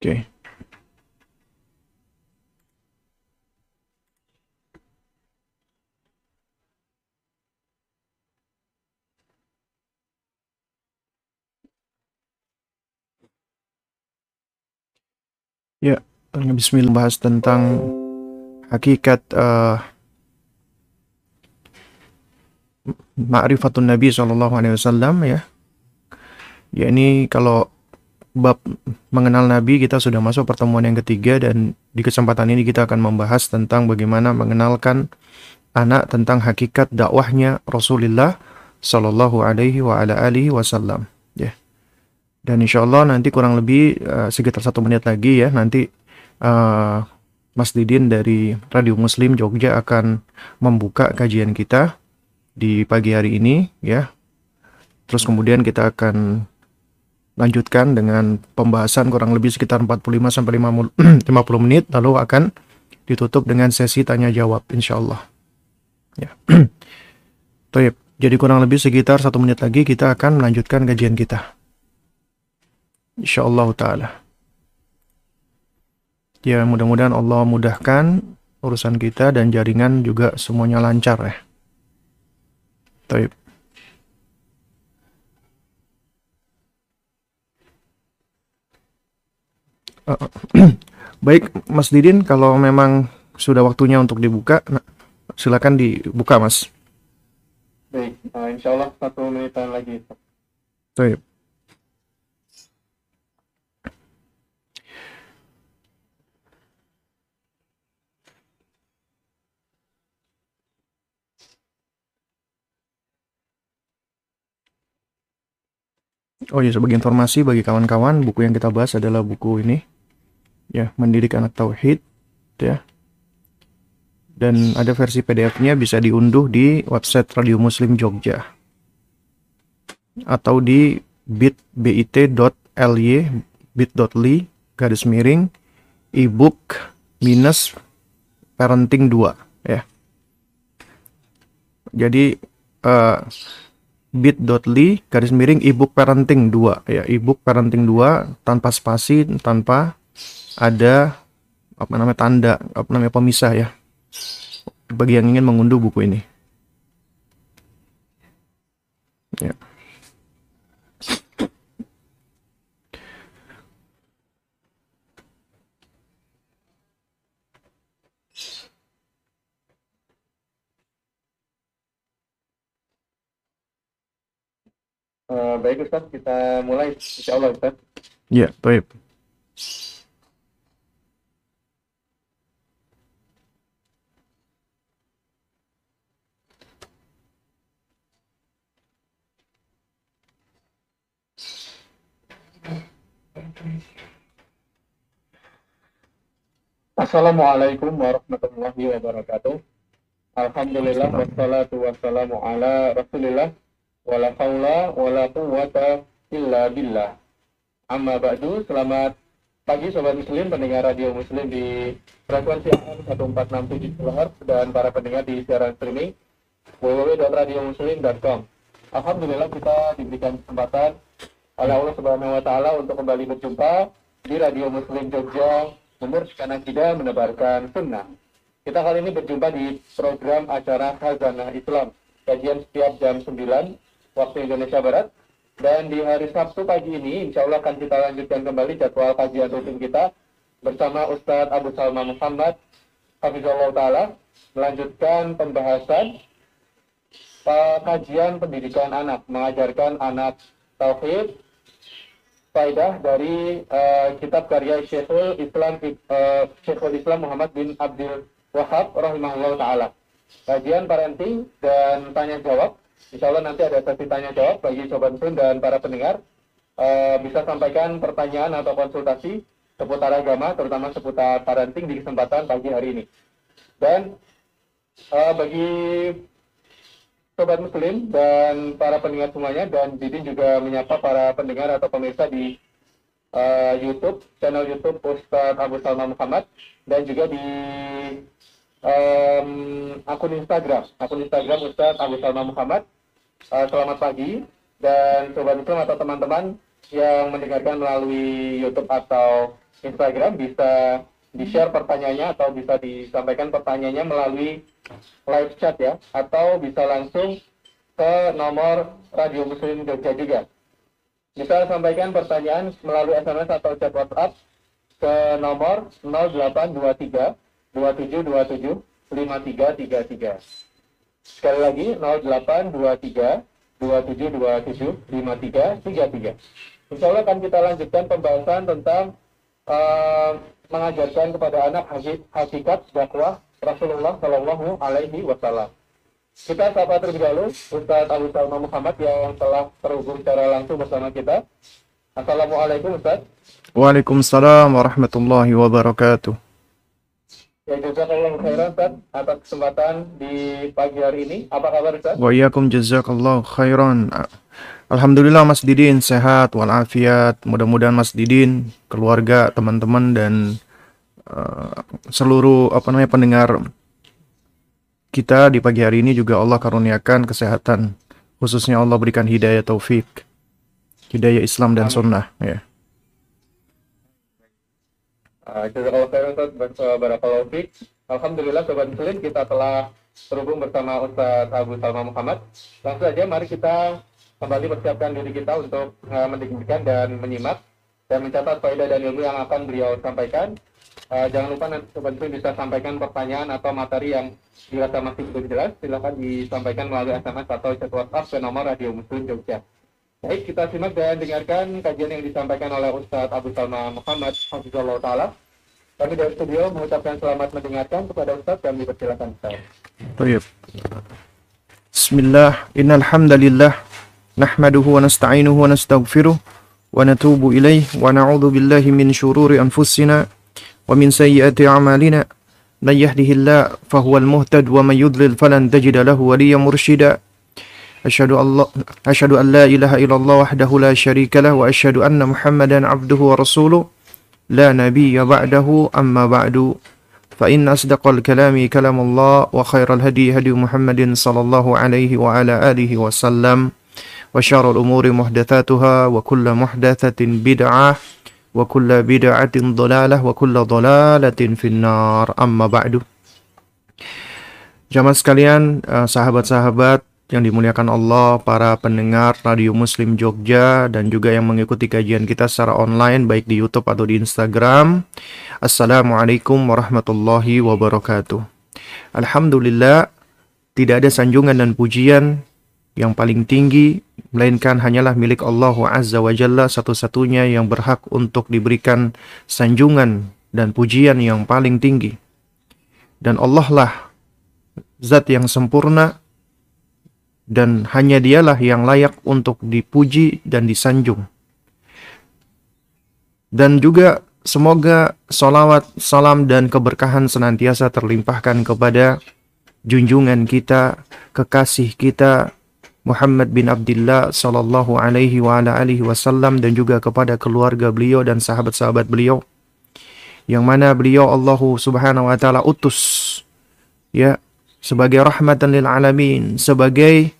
Oke. Ya, Bismillah bahas tentang hakikat uh, ma'rifatun Nabi Shallallahu Alaihi Wasallam ya. Ya ini kalau bab mengenal Nabi kita sudah masuk pertemuan yang ketiga dan di kesempatan ini kita akan membahas tentang bagaimana mengenalkan anak tentang hakikat dakwahnya Rasulullah Shallallahu Alaihi wa ala alihi Wasallam. Ya. Dan insya Allah nanti kurang lebih uh, sekitar satu menit lagi ya nanti uh, Mas Didin dari Radio Muslim Jogja akan membuka kajian kita di pagi hari ini ya. Terus kemudian kita akan lanjutkan dengan pembahasan kurang lebih sekitar 45 sampai 50 menit lalu akan ditutup dengan sesi tanya jawab insya Allah. Ya. Jadi kurang lebih sekitar satu menit lagi kita akan melanjutkan kajian kita. Insyaallah taala. Ya, mudah-mudahan Allah mudahkan urusan kita dan jaringan juga semuanya lancar ya. Taib. Uh, baik, Mas Didin, kalau memang sudah waktunya untuk dibuka, nah, silakan dibuka, Mas. Baik, uh, insya Allah satu menitan lagi. Taib. Oh ya, sebagai informasi bagi kawan-kawan, buku yang kita bahas adalah buku ini. Ya, Mendidik Anak Tauhid, ya. Dan ada versi PDF-nya bisa diunduh di website Radio Muslim Jogja. Atau di bit.ly bit.ly garis miring ebook minus parenting 2 ya. Jadi uh, bit.ly garis miring ebook parenting 2 ya ebook parenting 2 tanpa spasi tanpa ada apa namanya tanda apa namanya pemisah ya. Bagi yang ingin mengunduh buku ini. Ya. Uh, baik Ustaz, kita mulai. Insya Allah Ustaz. Ya, baik. Assalamualaikum warahmatullahi wabarakatuh. Alhamdulillah wassalatu wassalamu ala Rasulillah wala haula wala quwwata illa billah. Amma ba'du, selamat pagi sobat muslim pendengar radio muslim di frekuensi AM 1467 kHz dan para pendengar di siaran streaming www.radiomuslim.com. Alhamdulillah kita diberikan kesempatan oleh Allah Subhanahu wa taala untuk kembali berjumpa di Radio Muslim Jogja meneruskan akidah menebarkan sunnah. Kita kali ini berjumpa di program acara Khazanah Islam. Kajian setiap jam 9 waktu Indonesia Barat. Dan di hari Sabtu pagi ini, insya Allah akan kita lanjutkan kembali jadwal kajian rutin kita bersama Ustadz Abu Salma Muhammad, Hafizullah Ta'ala, melanjutkan pembahasan kajian pendidikan anak, mengajarkan anak tauhid, faidah dari uh, kitab karya Syekhul Islam uh, Syekhul Islam Muhammad bin Abdul Wahab rahimahullah taala. Kajian parenting dan tanya jawab Insya Allah nanti ada sesi tanya jawab bagi Sobat Muslim dan para pendengar. Uh, bisa sampaikan pertanyaan atau konsultasi seputar agama, terutama seputar parenting di kesempatan pagi hari ini. Dan uh, bagi Sobat Muslim dan para pendengar semuanya, dan Didin juga menyapa para pendengar atau pemirsa di uh, YouTube, channel YouTube Ustadz Abu Salma Muhammad, dan juga di um, akun Instagram, akun Instagram Ustadz Abu Salma Muhammad, uh, selamat pagi. Dan sobat muslim atau teman-teman yang mendengarkan melalui YouTube atau Instagram bisa di-share pertanyaannya atau bisa disampaikan pertanyaannya melalui live chat ya atau bisa langsung ke nomor Radio Muslim Jogja juga. Bisa sampaikan pertanyaan melalui SMS atau chat WhatsApp ke nomor 0823 2727 5333. Sekali lagi 0823 2727 5333. Insya Allah akan kita lanjutkan pembahasan tentang uh, mengajarkan kepada anak hakikat dakwah Rasulullah Shallallahu Alaihi Wasallam. Kita sapa terlebih dahulu Ustaz Abu Salma Muhammad yang telah terhubung secara langsung bersama kita. Assalamualaikum Ustaz. Waalaikumsalam warahmatullahi wabarakatuh. Ya jazakallahu khairan Ustaz atas kesempatan di pagi hari ini. Apa kabar Ustaz? Wa iyyakum jazakallahu khairan. Alhamdulillah Mas Didin sehat walafiat. Mudah-mudahan Mas Didin, keluarga, teman-teman dan uh, seluruh apa namanya pendengar kita di pagi hari ini juga Allah karuniakan kesehatan. Khususnya Allah berikan hidayah taufik. Hidayah Islam dan Amin. sunnah ya. Barakallahu Alhamdulillah Sobat Muslim kita telah terhubung bersama Ustaz Abu Salma Muhammad. Langsung saja mari kita kembali persiapkan diri kita untuk uh, mendengarkan dan menyimak dan mencatat faedah dan ilmu yang akan beliau sampaikan. Uh, jangan lupa nanti Sobat bisa sampaikan pertanyaan atau materi yang dirasa masih belum jelas, silakan disampaikan melalui SMS atau chat WhatsApp ke nomor Radio Muslim Jogja. Baik, kita simak dan dengarkan kajian yang disampaikan oleh Ustadz Abu Salma Muhammad Hafizullah Ta'ala. Kami dari studio mengucapkan selamat mendengarkan kepada Ustadz, kami persilakan Ustadz. Baik. Bismillah, innal hamdalillah نحمده ونستعينه ونستغفره ونتوب إليه ونعوذ بالله من شرور أنفسنا ومن سيئات أعمالنا. من يهده الله فهو المهتد ومن يضلل فلن تجد له وليا مرشدا. أشهد, الله أشهد أن لا إله إلا الله وحده لا شريك له وأشهد أن محمدا عبده ورسوله. لا نبي بعده أما بعد. فإن أصدق الكلام كلام الله وخير الهدي هدي محمد صلى الله عليه وعلى آله وسلم. وشر الأمور محدثاتها وكل محدثة بدعة وكل بدعة ضلالة وكل ضلالة في النار أما بعد Jamaah sekalian, eh, sahabat-sahabat yang dimuliakan Allah, para pendengar Radio Muslim Jogja dan juga yang mengikuti kajian kita secara online baik di YouTube atau di Instagram. Assalamualaikum warahmatullahi wabarakatuh. Alhamdulillah, tidak ada sanjungan dan pujian yang paling tinggi melainkan hanyalah milik Allah Azza wa Jalla satu-satunya yang berhak untuk diberikan sanjungan dan pujian yang paling tinggi. Dan Allah lah zat yang sempurna dan hanya dialah yang layak untuk dipuji dan disanjung. Dan juga semoga salawat, salam dan keberkahan senantiasa terlimpahkan kepada junjungan kita, kekasih kita, Muhammad bin Abdullah sallallahu alaihi wa ala alihi wasallam dan juga kepada keluarga beliau dan sahabat-sahabat beliau. Yang mana beliau Allah Subhanahu wa taala utus ya sebagai rahmatan lil alamin sebagai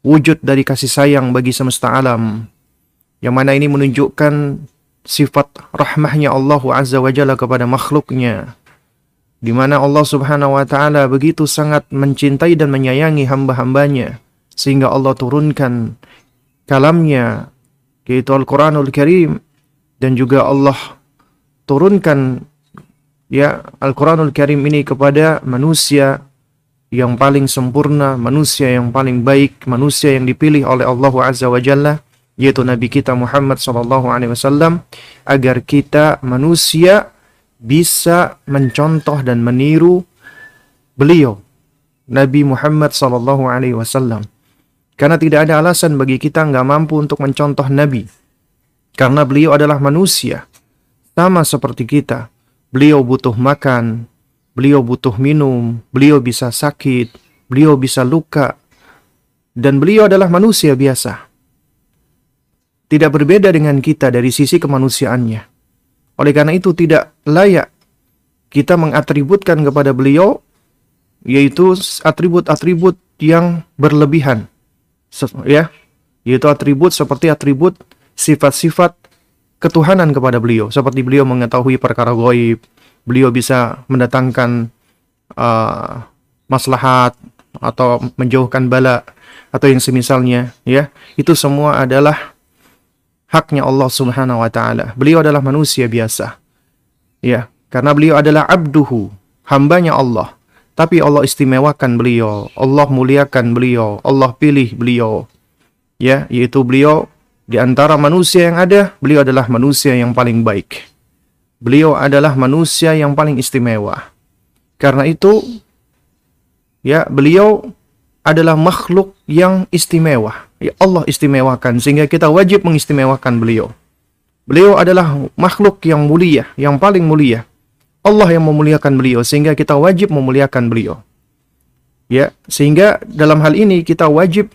wujud dari kasih sayang bagi semesta alam. Yang mana ini menunjukkan sifat rahmahnya Allah Azza wa Jalla kepada makhluknya. Di mana Allah Subhanahu wa taala begitu sangat mencintai dan menyayangi hamba-hambanya sehingga Allah turunkan kalamnya yaitu Al-Quranul Karim dan juga Allah turunkan ya Al-Quranul Karim ini kepada manusia yang paling sempurna, manusia yang paling baik, manusia yang dipilih oleh Allah Azza wa Jalla yaitu Nabi kita Muhammad sallallahu alaihi wasallam agar kita manusia bisa mencontoh dan meniru beliau Nabi Muhammad sallallahu alaihi wasallam karena tidak ada alasan bagi kita nggak mampu untuk mencontoh Nabi. Karena beliau adalah manusia. Sama seperti kita. Beliau butuh makan. Beliau butuh minum. Beliau bisa sakit. Beliau bisa luka. Dan beliau adalah manusia biasa. Tidak berbeda dengan kita dari sisi kemanusiaannya. Oleh karena itu tidak layak kita mengatributkan kepada beliau yaitu atribut-atribut yang berlebihan ya. Yaitu atribut seperti atribut sifat-sifat ketuhanan kepada beliau. Seperti beliau mengetahui perkara goib beliau bisa mendatangkan uh, maslahat atau menjauhkan bala atau yang semisalnya ya. Itu semua adalah haknya Allah Subhanahu wa taala. Beliau adalah manusia biasa ya. Karena beliau adalah abduhu hambanya Allah tapi Allah istimewakan beliau Allah muliakan beliau Allah pilih beliau ya yaitu beliau di antara manusia yang ada beliau adalah manusia yang paling baik beliau adalah manusia yang paling istimewa karena itu ya beliau adalah makhluk yang istimewa. Ya Allah istimewakan sehingga kita wajib mengistimewakan beliau. Beliau adalah makhluk yang mulia, yang paling mulia. Allah yang memuliakan beliau sehingga kita wajib memuliakan beliau. Ya, sehingga dalam hal ini kita wajib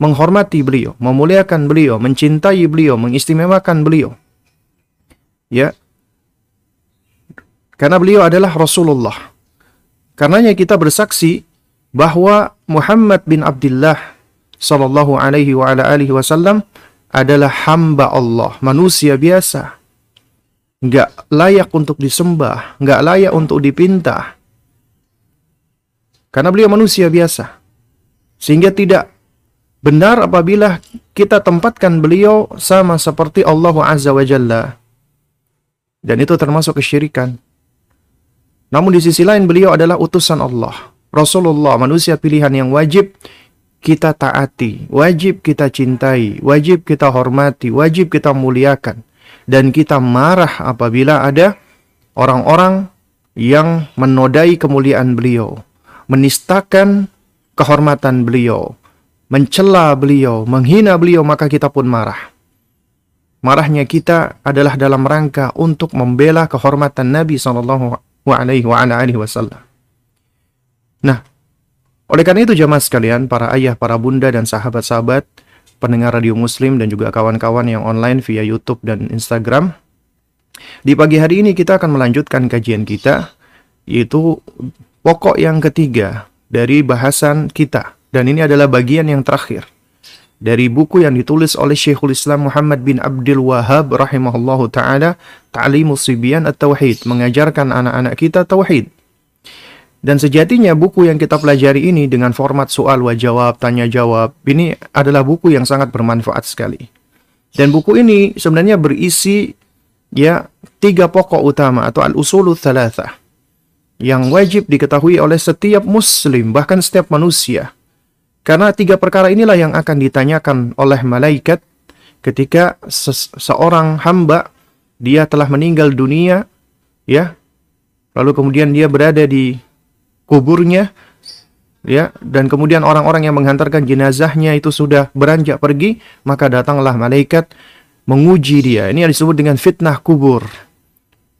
menghormati beliau, memuliakan beliau, mencintai beliau, mengistimewakan beliau. Ya. Karena beliau adalah Rasulullah. Karenanya kita bersaksi bahwa Muhammad bin Abdullah sallallahu alaihi wa ala alihi wasallam adalah hamba Allah, manusia biasa. Enggak layak untuk disembah, enggak layak untuk dipinta. Karena beliau manusia biasa. Sehingga tidak benar apabila kita tempatkan beliau sama seperti Allah Azza wa Jalla. Dan itu termasuk kesyirikan. Namun di sisi lain beliau adalah utusan Allah. Rasulullah manusia pilihan yang wajib kita taati, wajib kita cintai, wajib kita hormati, wajib kita muliakan. Dan kita marah apabila ada orang-orang yang menodai kemuliaan beliau, menistakan kehormatan beliau, mencela beliau, menghina beliau, maka kita pun marah. Marahnya kita adalah dalam rangka untuk membela kehormatan Nabi Sallallahu Alaihi Wasallam. Nah, oleh karena itu jamaah sekalian, para ayah, para bunda dan sahabat-sahabat pendengar radio muslim dan juga kawan-kawan yang online via YouTube dan Instagram. Di pagi hari ini kita akan melanjutkan kajian kita yaitu pokok yang ketiga dari bahasan kita dan ini adalah bagian yang terakhir dari buku yang ditulis oleh Syekhul Islam Muhammad bin Abdul Wahab rahimahullahu taala Ta'limus Sibyan at-Tauhid mengajarkan anak-anak kita tauhid dan sejatinya buku yang kita pelajari ini dengan format soal wa jawab, tanya jawab, ini adalah buku yang sangat bermanfaat sekali. Dan buku ini sebenarnya berisi ya tiga pokok utama atau al-usulu thalatha yang wajib diketahui oleh setiap muslim bahkan setiap manusia. Karena tiga perkara inilah yang akan ditanyakan oleh malaikat ketika seorang hamba dia telah meninggal dunia ya lalu kemudian dia berada di kuburnya ya dan kemudian orang-orang yang menghantarkan jenazahnya itu sudah beranjak pergi maka datanglah malaikat menguji dia. Ini yang disebut dengan fitnah kubur.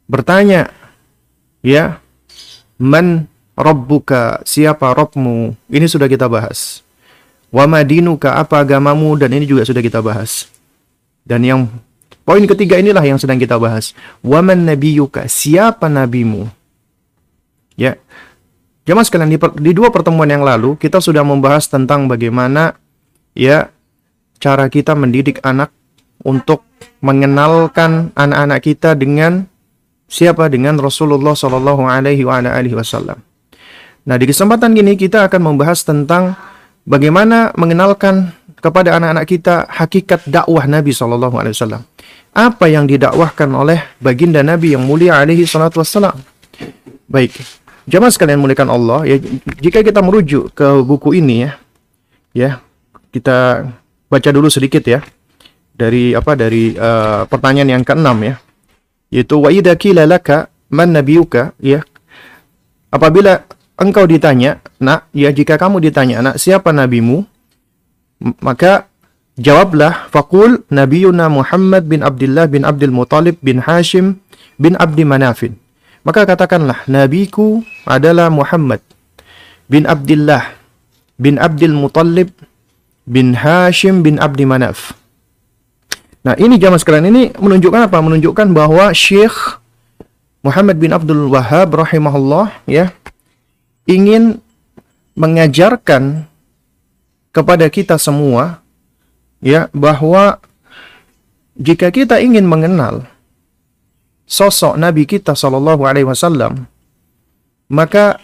Bertanya ya man rabbuka? Siapa robmu ini sudah kita bahas. Wa madinuka apa agamamu? Dan ini juga sudah kita bahas. Dan yang poin ketiga inilah yang sedang kita bahas. Wa man nabiyuka? Siapa nabimu? Ya Jemaah sekalian di, di dua pertemuan yang lalu kita sudah membahas tentang bagaimana ya cara kita mendidik anak untuk mengenalkan anak-anak kita dengan siapa dengan Rasulullah Shallallahu Alaihi Wasallam. Nah di kesempatan ini kita akan membahas tentang bagaimana mengenalkan kepada anak-anak kita hakikat dakwah Nabi Shallallahu Alaihi Wasallam. Apa yang didakwahkan oleh baginda Nabi yang mulia alaihi wassalam. Baik, Jamaah sekalian muliakan Allah, ya jika kita merujuk ke buku ini ya, ya kita baca dulu sedikit ya dari apa dari uh, pertanyaan yang keenam ya, yaitu wa idza qila laka man nabiyuka? Ya apabila engkau ditanya nak ya jika kamu ditanya nak siapa nabimu? Maka jawablah fakul nabiyuna Muhammad bin Abdullah bin Abdul Muthalib bin Hashim bin Abdi Manafin maka katakanlah, Nabiku adalah Muhammad bin Abdullah bin Abdul Muttalib bin Hashim bin Abdi Manaf. Nah ini jamaah sekalian ini menunjukkan apa? Menunjukkan bahwa Syekh Muhammad bin Abdul Wahab rahimahullah ya ingin mengajarkan kepada kita semua ya bahwa jika kita ingin mengenal sosok Nabi kita Shallallahu Alaihi Wasallam, maka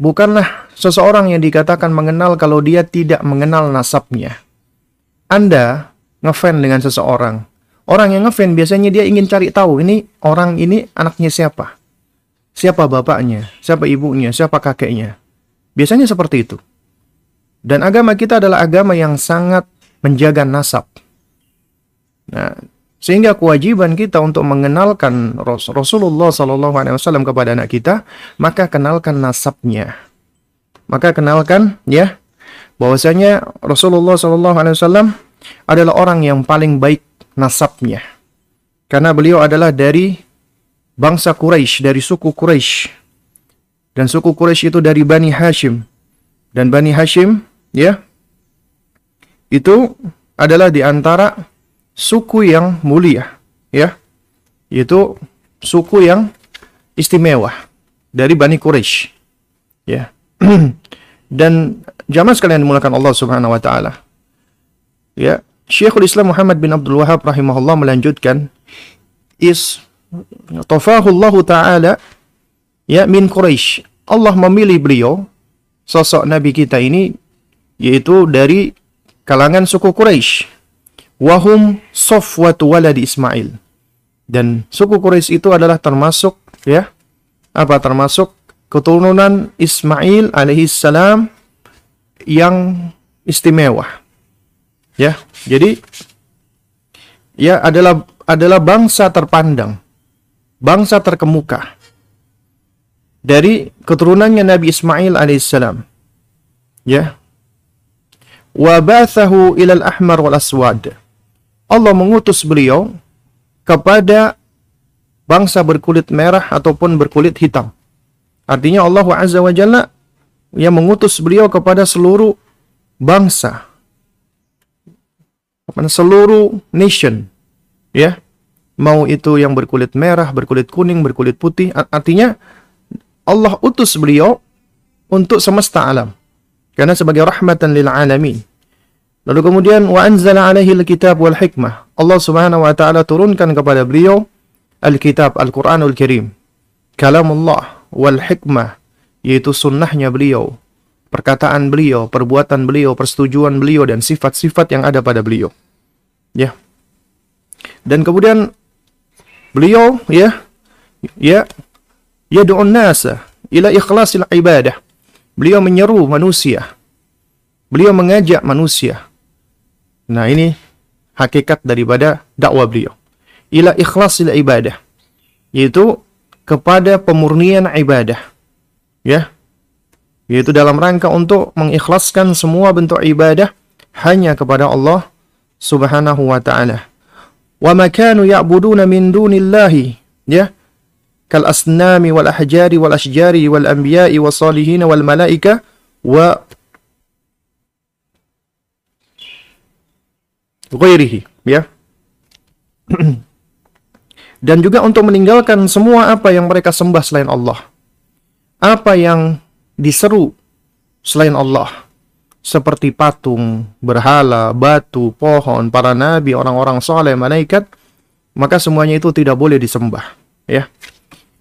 bukanlah seseorang yang dikatakan mengenal kalau dia tidak mengenal nasabnya. Anda ngefan dengan seseorang, orang yang ngefan biasanya dia ingin cari tahu ini orang ini anaknya siapa, siapa bapaknya, siapa ibunya, siapa kakeknya. Biasanya seperti itu. Dan agama kita adalah agama yang sangat menjaga nasab. Nah, sehingga kewajiban kita untuk mengenalkan Rasulullah Wasallam kepada anak kita, maka kenalkan nasabnya. Maka kenalkan ya bahwasanya Rasulullah Wasallam adalah orang yang paling baik nasabnya, karena beliau adalah dari bangsa Quraisy, dari suku Quraisy, dan suku Quraisy itu dari Bani Hashim, dan Bani Hashim ya itu adalah di antara suku yang mulia ya. Yaitu suku yang istimewa dari Bani Quraisy ya. Dan jamaah sekalian dimulakan Allah Subhanahu wa taala ya. Syekhul Islam Muhammad bin Abdul Wahab rahimahullah melanjutkan is tafahullahu taala ya min Quraisy Allah memilih beliau sosok nabi kita ini yaitu dari kalangan suku Quraisy. Wahum Sofwatu waladi Ismail. Dan suku Quraisy itu adalah termasuk ya apa termasuk keturunan Ismail alaihissalam yang istimewa. Ya, jadi ya adalah adalah bangsa terpandang, bangsa terkemuka dari keturunannya Nabi Ismail alaihissalam. Ya, wabathahu ilal ahmar wal aswad. Allah mengutus beliau kepada bangsa berkulit merah ataupun berkulit hitam. Artinya Allah Azza wa Jalla yang mengutus beliau kepada seluruh bangsa. Seluruh nation. Ya. Mau itu yang berkulit merah, berkulit kuning, berkulit putih. Artinya Allah utus beliau untuk semesta alam. Karena sebagai rahmatan lil alamin. Lalu kemudian wa anzala alaihi alkitab wal hikmah. Allah Subhanahu wa taala turunkan kepada beliau Alkitab Al-Qur'anul Karim. Kalamullah wal hikmah yaitu sunnahnya beliau, perkataan beliau, perbuatan beliau, persetujuan beliau dan sifat-sifat yang ada pada beliau. Ya. Dan kemudian beliau ya ya yad'un nasa ila ikhlasil ibadah Beliau menyeru manusia. Beliau mengajak manusia. Nah, ini hakikat daripada dakwah beliau. Ila ikhlasil ibadah. Yaitu kepada pemurnian ibadah. Ya. Yaitu dalam rangka untuk mengikhlaskan semua bentuk ibadah hanya kepada Allah Subhanahu wa taala. Wa ma kanu ya'buduna min dunillahi. Ya kal asnami wal ahjari wal ashjari wal anbiya'i wal salihin wal malaika wa ghairihi ya dan juga untuk meninggalkan semua apa yang mereka sembah selain Allah apa yang diseru selain Allah seperti patung, berhala, batu, pohon, para nabi, orang-orang soleh, malaikat, maka semuanya itu tidak boleh disembah. Ya,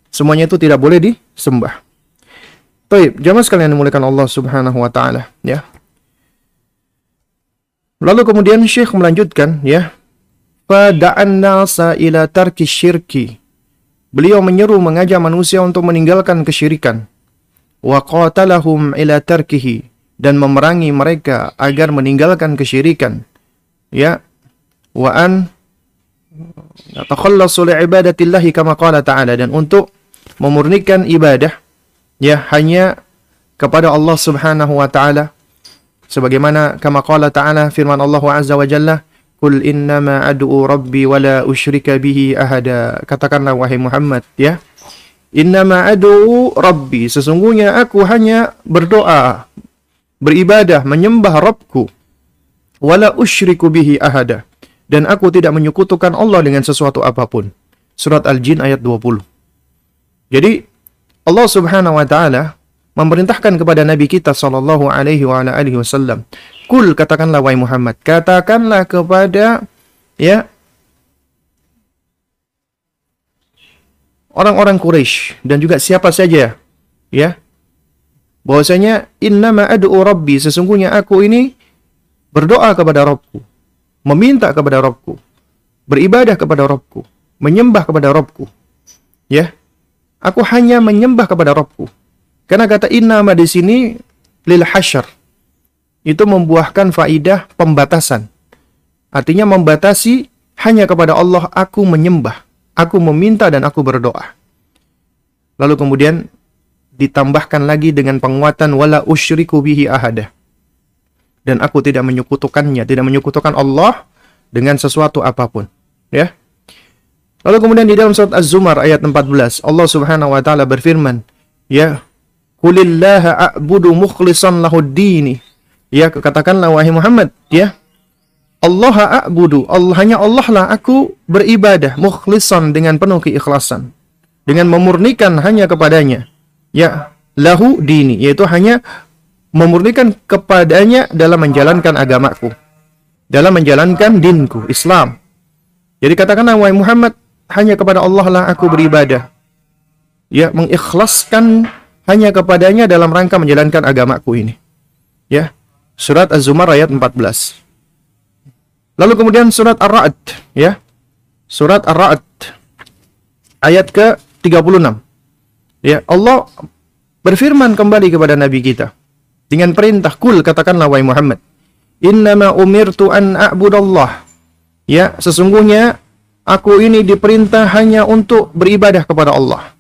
Semuanya itu tidak boleh disembah. Baik, jamaah sekalian dimuliakan Allah Subhanahu wa taala, ya. Lalu kemudian Syekh melanjutkan, ya. Fada'an nasa ila tarki syirki. Beliau menyeru mengajak manusia untuk meninggalkan kesyirikan. Wa qatalahum ila tarkihi dan memerangi mereka agar meninggalkan kesyirikan. Ya. Wa an takhallasu ibadatillahi kama qala ta'ala dan untuk memurnikan ibadah ya hanya kepada Allah Subhanahu wa taala sebagaimana kama qala ta'ala firman Allah azza wa jalla Qul innama ad'u rabbi wa la usyrika bihi ahada. Katakanlah wahai Muhammad ya. Innama ad'u rabbi. Sesungguhnya aku hanya berdoa, beribadah, menyembah Rabbku. Wala usyriku bihi ahada. Dan aku tidak menyekutukan Allah dengan sesuatu apa pun. Surat Al-Jin ayat 20. Jadi Allah Subhanahu wa taala memerintahkan kepada Nabi kita Shallallahu Alaihi Wasallam, kul katakanlah wahai Muhammad, katakanlah kepada ya orang-orang Quraisy dan juga siapa saja ya bahwasanya inna ad'u rabbi sesungguhnya aku ini berdoa kepada Robku meminta kepada Robku beribadah kepada Robku menyembah kepada Robku ya aku hanya menyembah kepada Robku karena kata innama di sini lil hasyar itu membuahkan faidah pembatasan artinya membatasi hanya kepada Allah aku menyembah Aku meminta dan aku berdoa. Lalu kemudian ditambahkan lagi dengan penguatan wala usyriku bihi ahada. Dan aku tidak menyekutukannya, tidak menyekutukan Allah dengan sesuatu apa pun, ya. Lalu kemudian di dalam surat Az-Zumar ayat 14, Allah Subhanahu wa taala berfirman, ya, "Qulillaha a'budu mukhlishan lahud dini." Ya, katakanlah wahai Muhammad, ya, Allah a'budu, Allah hanya Allah lah aku beribadah mukhlisan dengan penuh keikhlasan. Dengan memurnikan hanya kepadanya. Ya, lahu dini, yaitu hanya memurnikan kepadanya dalam menjalankan agamaku. Dalam menjalankan dinku, Islam. Jadi katakanlah wahai Muhammad, hanya kepada Allah lah aku beribadah. Ya, mengikhlaskan hanya kepadanya dalam rangka menjalankan agamaku ini. Ya. Surat Az-Zumar ayat 14. Lalu kemudian surat Ar-Ra'd ya. Surat Ar-Ra'd ayat ke-36. Ya, Allah berfirman kembali kepada nabi kita dengan perintah kul katakanlah wahai Muhammad innama umirtu an a'budallah ya sesungguhnya aku ini diperintah hanya untuk beribadah kepada Allah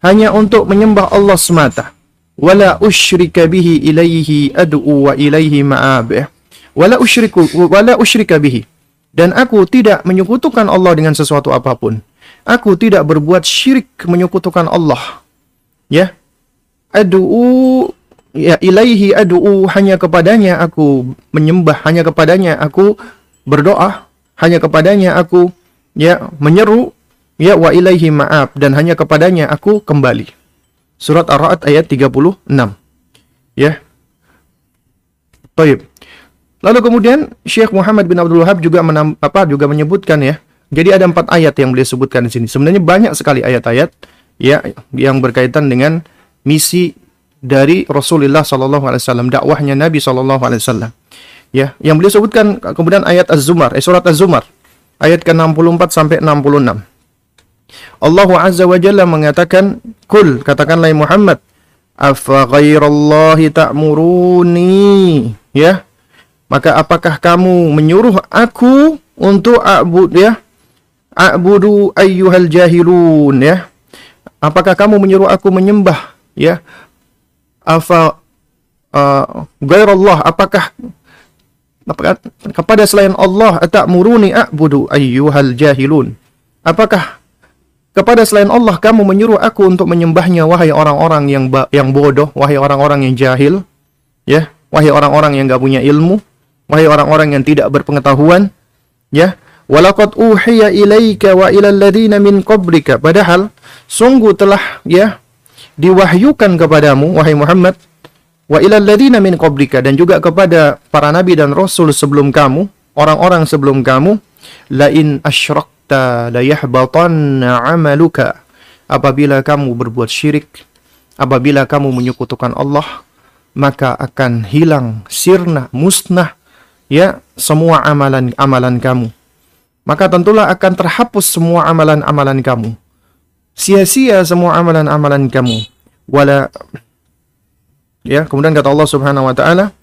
hanya untuk menyembah Allah semata. Wala usyrika bihi ilaihi ad'u wa ilaihi ma'abih. Wala usyriku wala usyrika bihi. Dan aku tidak menyekutukan Allah dengan sesuatu apa pun. Aku tidak berbuat syirik menyekutukan Allah. Ya. Adu'u ya ilaihi adu'u hanya kepadanya aku menyembah, hanya kepadanya aku berdoa, hanya kepadanya aku ya menyeru, ya wa ilaihi ma'ab dan hanya kepadanya aku kembali. Surat Ar-Ra'd ayat 36. Ya. Baik. Lalu kemudian Syekh Muhammad bin Abdul Wahab juga menam, apa juga menyebutkan ya. Jadi ada empat ayat yang beliau sebutkan di sini. Sebenarnya banyak sekali ayat-ayat ya yang berkaitan dengan misi dari Rasulullah Sallallahu Alaihi Wasallam, dakwahnya Nabi Sallallahu Alaihi Wasallam. Ya, yang beliau sebutkan kemudian ayat Az-Zumar, eh, surat Az-Zumar, ayat ke-64 sampai 66. Allah Azza wa Jalla mengatakan, "Kul," katakanlah Muhammad, "Afa ghairallahi ta'muruni?" Ya, maka apakah kamu menyuruh aku untuk a'bud ya? A'budu ayyuhal jahilun ya. Apakah kamu menyuruh aku menyembah ya? Afa uh, gairallah apakah kepada selain Allah muruni a'budu ayyuhal jahilun? Apakah kepada selain Allah kamu menyuruh aku untuk menyembahnya wahai orang-orang yang yang bodoh, wahai orang-orang yang jahil, ya, wahai orang-orang yang gak punya ilmu? wahai orang-orang yang tidak berpengetahuan ya walaqad uhiya ilaika wa ilal ladzina min qablika padahal sungguh telah ya diwahyukan kepadamu wahai Muhammad wa ilal ladzina min qablika dan juga kepada para nabi dan rasul sebelum kamu orang-orang sebelum kamu la in asyrakta la yahbatanna amaluka apabila kamu berbuat syirik apabila kamu menyekutukan Allah maka akan hilang sirna musnah ya semua amalan-amalan kamu. Maka tentulah akan terhapus semua amalan-amalan kamu. Sia-sia semua amalan-amalan kamu. Wala ya, kemudian kata Allah Subhanahu wa taala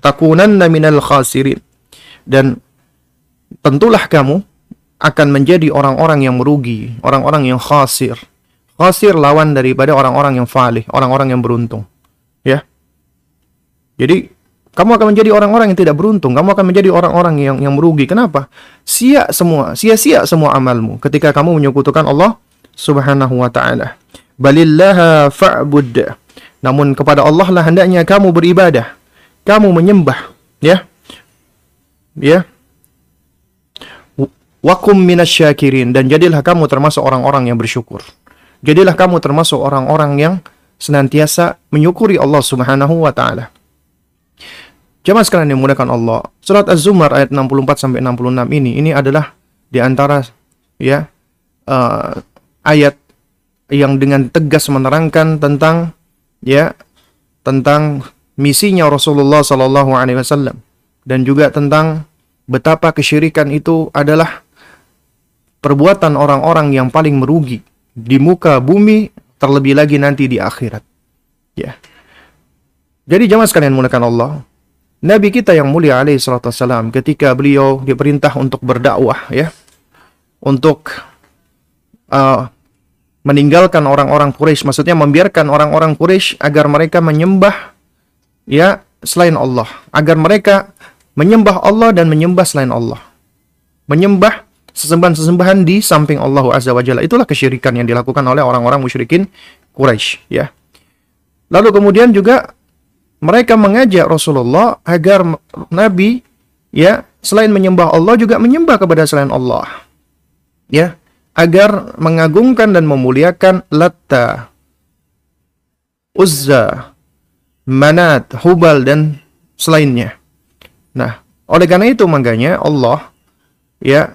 takunanna minal khasirin dan tentulah kamu akan menjadi orang-orang yang merugi, orang-orang yang khasir. Khasir lawan daripada orang-orang yang falih, orang-orang yang beruntung. Ya. Jadi kamu akan menjadi orang-orang yang tidak beruntung, kamu akan menjadi orang-orang yang yang merugi. Kenapa? Sia semua, sia-sia semua amalmu ketika kamu menyekutukan Allah Subhanahu wa taala. Balillaha fa'bud. Namun kepada Allah lah hendaknya kamu beribadah. Kamu menyembah, ya. Ya. Wakum minasyakirin dan jadilah kamu termasuk orang-orang yang bersyukur. Jadilah kamu termasuk orang-orang yang senantiasa menyukuri Allah Subhanahu wa taala. Jemaah sekalian yang menggunakan Allah. Surat Az-Zumar ayat 64 sampai 66 ini ini adalah di antara ya uh, ayat yang dengan tegas menerangkan tentang ya tentang misinya Rasulullah Sallallahu Alaihi Wasallam dan juga tentang betapa kesyirikan itu adalah perbuatan orang-orang yang paling merugi di muka bumi terlebih lagi nanti di akhirat. Ya. Jadi jamaah sekalian menggunakan Allah, Nabi kita yang mulia alaihi salatu wassalam ketika beliau diperintah untuk berdakwah ya, untuk uh, meninggalkan orang-orang Quraisy, maksudnya membiarkan orang-orang Quraisy agar mereka menyembah ya selain Allah, agar mereka menyembah Allah dan menyembah selain Allah. Menyembah sesembahan-sesembahan di samping Allah Azza wa Jalla. Itulah kesyirikan yang dilakukan oleh orang-orang musyrikin Quraisy, ya. Lalu kemudian juga mereka mengajak Rasulullah agar Nabi ya selain menyembah Allah juga menyembah kepada selain Allah. Ya, agar mengagungkan dan memuliakan Latta, Uzza, Manat, Hubal dan selainnya. Nah, oleh karena itu makanya Allah ya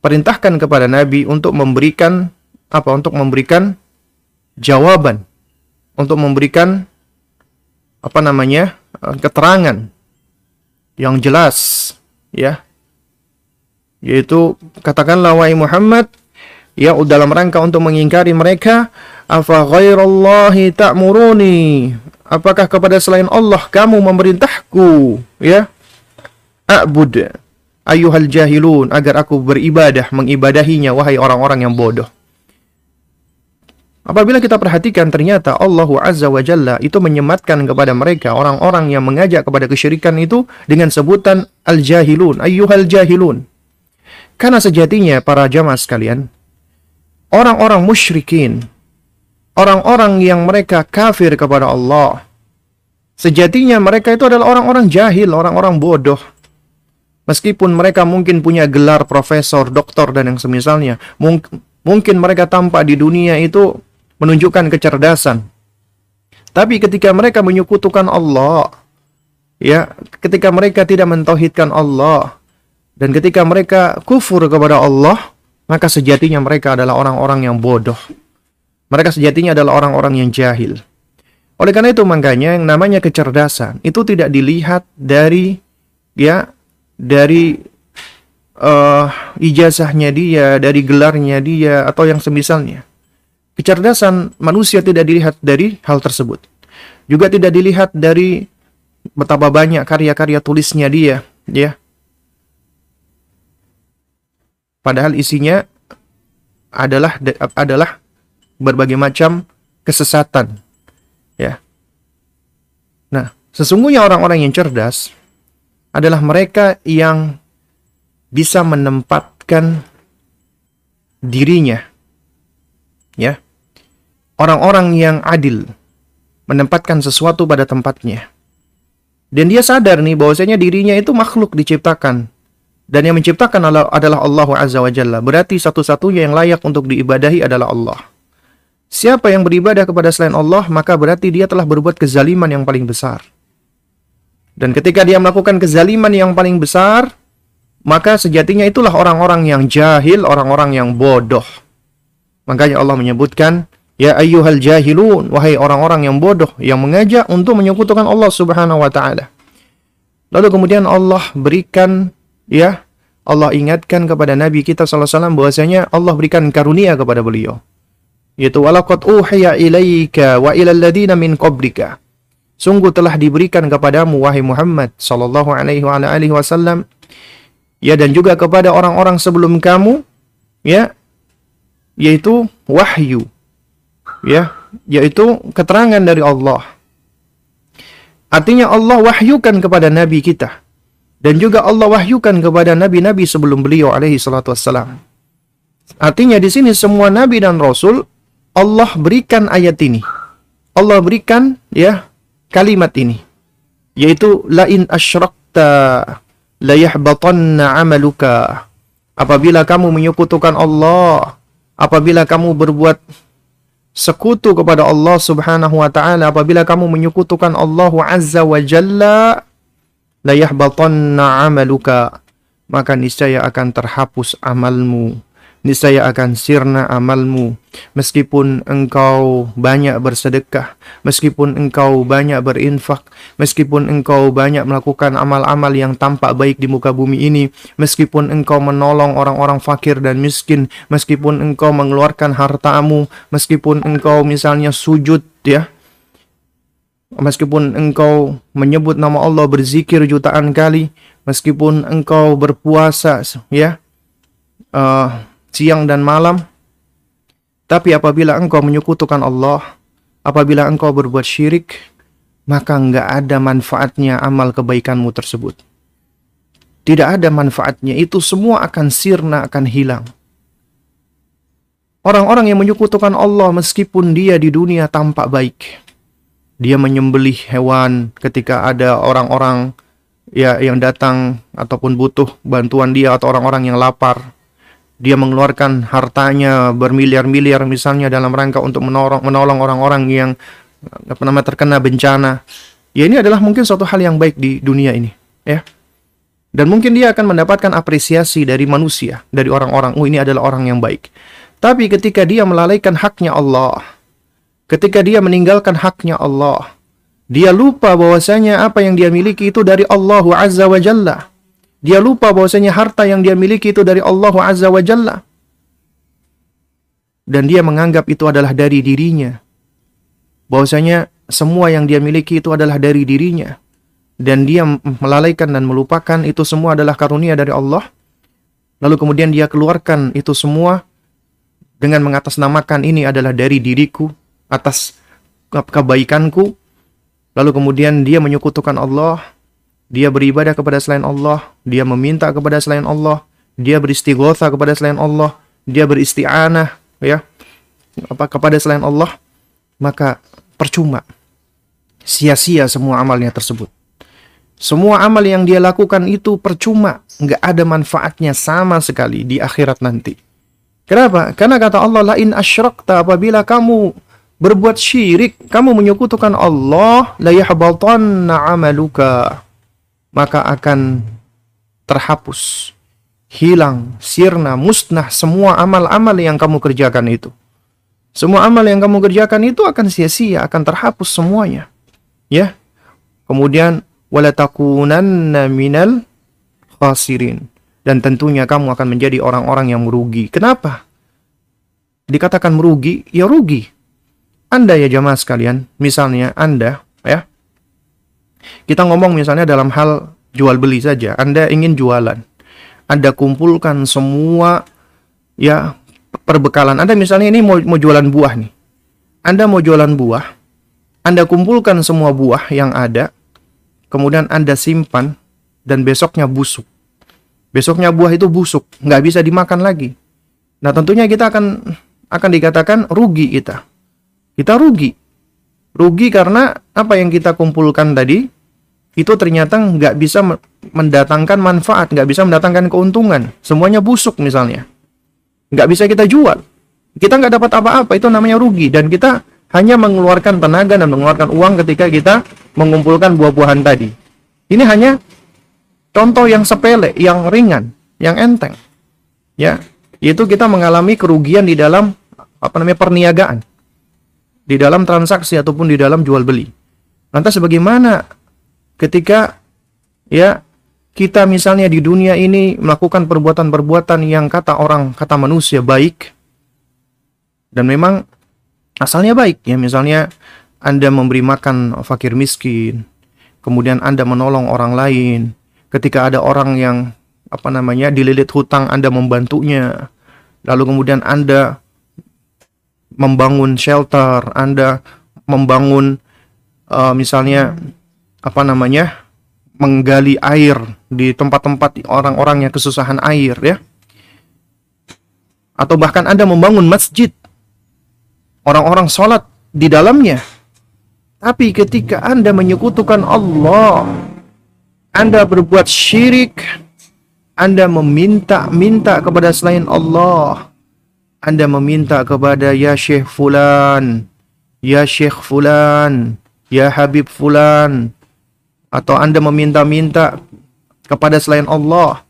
perintahkan kepada Nabi untuk memberikan apa? Untuk memberikan jawaban untuk memberikan apa namanya eh, keterangan yang jelas ya yaitu katakanlah wahai Muhammad ya dalam rangka untuk mengingkari mereka afa ghairallahi ta'muruni apakah kepada selain Allah kamu memerintahku ya a'bud ayuhal jahilun agar aku beribadah mengibadahinya wahai orang-orang yang bodoh Apabila kita perhatikan ternyata Allah Azza wa Jalla itu menyematkan kepada mereka orang-orang yang mengajak kepada kesyirikan itu dengan sebutan al-jahilun, ayyuhal jahilun. Karena sejatinya para jamaah sekalian, orang-orang musyrikin, orang-orang yang mereka kafir kepada Allah, sejatinya mereka itu adalah orang-orang jahil, orang-orang bodoh. Meskipun mereka mungkin punya gelar profesor, doktor, dan yang semisalnya, mungkin mereka tampak di dunia itu menunjukkan kecerdasan. Tapi ketika mereka menyekutukan Allah, ya, ketika mereka tidak mentauhidkan Allah dan ketika mereka kufur kepada Allah, maka sejatinya mereka adalah orang-orang yang bodoh. Mereka sejatinya adalah orang-orang yang jahil. Oleh karena itu makanya yang namanya kecerdasan itu tidak dilihat dari ya dari uh, ijazahnya dia, dari gelarnya dia atau yang semisalnya. Kecerdasan manusia tidak dilihat dari hal tersebut. Juga tidak dilihat dari betapa banyak karya-karya tulisnya dia, ya. Padahal isinya adalah adalah berbagai macam kesesatan, ya. Nah, sesungguhnya orang-orang yang cerdas adalah mereka yang bisa menempatkan dirinya ya orang-orang yang adil menempatkan sesuatu pada tempatnya. Dan dia sadar nih bahwasanya dirinya itu makhluk diciptakan. Dan yang menciptakan adalah Allah Azza wa Jalla. Berarti satu-satunya yang layak untuk diibadahi adalah Allah. Siapa yang beribadah kepada selain Allah, maka berarti dia telah berbuat kezaliman yang paling besar. Dan ketika dia melakukan kezaliman yang paling besar, maka sejatinya itulah orang-orang yang jahil, orang-orang yang bodoh. Makanya Allah menyebutkan Ya ayyuhal jahilun, wahai orang-orang yang bodoh yang mengajak untuk menyekutukan Allah Subhanahu wa taala. Lalu kemudian Allah berikan ya Allah ingatkan kepada Nabi kita wasallam bahwasanya Allah berikan karunia kepada beliau. Yaitu uhiya ilaika wa ilal ladina min qablika. Sungguh telah diberikan kepadamu wahai Muhammad sallallahu alaihi wa alihi wasallam ya dan juga kepada orang-orang sebelum kamu ya yaitu wahyu ya yaitu keterangan dari Allah. Artinya Allah wahyukan kepada nabi kita dan juga Allah wahyukan kepada nabi-nabi sebelum beliau alaihi salatu wassalam. Artinya di sini semua nabi dan rasul Allah berikan ayat ini. Allah berikan ya kalimat ini yaitu la in asyrakta yahbatanna amaluka. Apabila kamu menyekutukan Allah apabila kamu berbuat sekutu kepada Allah Subhanahu wa taala apabila kamu menyekutukan Allah Azza wa Jalla la yahbatanna amaluka maka niscaya akan terhapus amalmu niscaya akan sirna amalmu. Meskipun engkau banyak bersedekah, meskipun engkau banyak berinfak, meskipun engkau banyak melakukan amal-amal yang tampak baik di muka bumi ini, meskipun engkau menolong orang-orang fakir dan miskin, meskipun engkau mengeluarkan hartamu, meskipun engkau misalnya sujud ya, meskipun engkau menyebut nama Allah berzikir jutaan kali, meskipun engkau berpuasa ya, uh, siang dan malam. Tapi apabila engkau menyekutukan Allah, apabila engkau berbuat syirik, maka enggak ada manfaatnya amal kebaikanmu tersebut. Tidak ada manfaatnya, itu semua akan sirna, akan hilang. Orang-orang yang menyekutukan Allah meskipun dia di dunia tampak baik. Dia menyembelih hewan ketika ada orang-orang ya yang datang ataupun butuh bantuan dia atau orang-orang yang lapar dia mengeluarkan hartanya bermiliar-miliar misalnya dalam rangka untuk menolong orang-orang yang apa namanya terkena bencana. Ya ini adalah mungkin suatu hal yang baik di dunia ini, ya. Dan mungkin dia akan mendapatkan apresiasi dari manusia, dari orang-orang, oh ini adalah orang yang baik. Tapi ketika dia melalaikan haknya Allah, ketika dia meninggalkan haknya Allah, dia lupa bahwasanya apa yang dia miliki itu dari Allah Azza wa Jalla. Dia lupa bahwasanya harta yang dia miliki itu dari Allah Azza wa Jalla. Dan dia menganggap itu adalah dari dirinya. Bahwasanya semua yang dia miliki itu adalah dari dirinya. Dan dia melalaikan dan melupakan itu semua adalah karunia dari Allah. Lalu kemudian dia keluarkan itu semua dengan mengatasnamakan ini adalah dari diriku atas kebaikanku. Lalu kemudian dia menyekutukan Allah dia beribadah kepada selain Allah, dia meminta kepada selain Allah, dia beristighosa kepada selain Allah, dia beristi'anah ya apa kepada selain Allah, maka percuma. Sia-sia semua amalnya tersebut. Semua amal yang dia lakukan itu percuma, nggak ada manfaatnya sama sekali di akhirat nanti. Kenapa? Karena kata Allah, la in asyrakta apabila kamu berbuat syirik, kamu menyekutukan Allah, la amaluka maka akan terhapus, hilang, sirna, musnah semua amal-amal yang kamu kerjakan itu. Semua amal yang kamu kerjakan itu akan sia-sia, akan terhapus semuanya. Ya. Kemudian wala takunanna minal khasirin dan tentunya kamu akan menjadi orang-orang yang merugi. Kenapa? Dikatakan merugi, ya rugi. Anda ya jamaah sekalian, misalnya Anda ya kita ngomong misalnya dalam hal jual beli saja. Anda ingin jualan. Anda kumpulkan semua ya perbekalan. Anda misalnya ini mau, mau jualan buah nih. Anda mau jualan buah. Anda kumpulkan semua buah yang ada. Kemudian Anda simpan dan besoknya busuk. Besoknya buah itu busuk, nggak bisa dimakan lagi. Nah tentunya kita akan akan dikatakan rugi kita. Kita rugi. Rugi karena apa yang kita kumpulkan tadi itu ternyata nggak bisa mendatangkan manfaat, nggak bisa mendatangkan keuntungan. Semuanya busuk misalnya. Nggak bisa kita jual. Kita nggak dapat apa-apa, itu namanya rugi. Dan kita hanya mengeluarkan tenaga dan mengeluarkan uang ketika kita mengumpulkan buah-buahan tadi. Ini hanya contoh yang sepele, yang ringan, yang enteng. Ya, itu kita mengalami kerugian di dalam apa namanya perniagaan. Di dalam transaksi ataupun di dalam jual beli. Lantas bagaimana ketika ya kita misalnya di dunia ini melakukan perbuatan-perbuatan yang kata orang, kata manusia baik dan memang asalnya baik ya. Misalnya Anda memberi makan fakir miskin, kemudian Anda menolong orang lain, ketika ada orang yang apa namanya dililit hutang Anda membantunya, lalu kemudian Anda membangun shelter, Anda membangun uh, misalnya apa namanya menggali air di tempat-tempat orang-orang yang kesusahan air ya. Atau bahkan Anda membangun masjid. Orang-orang sholat di dalamnya. Tapi ketika Anda menyekutukan Allah Anda berbuat syirik Anda meminta-minta kepada selain Allah Anda meminta kepada ya Syekh Fulan ya Syekh Fulan ya Habib Fulan atau Anda meminta-minta kepada selain Allah,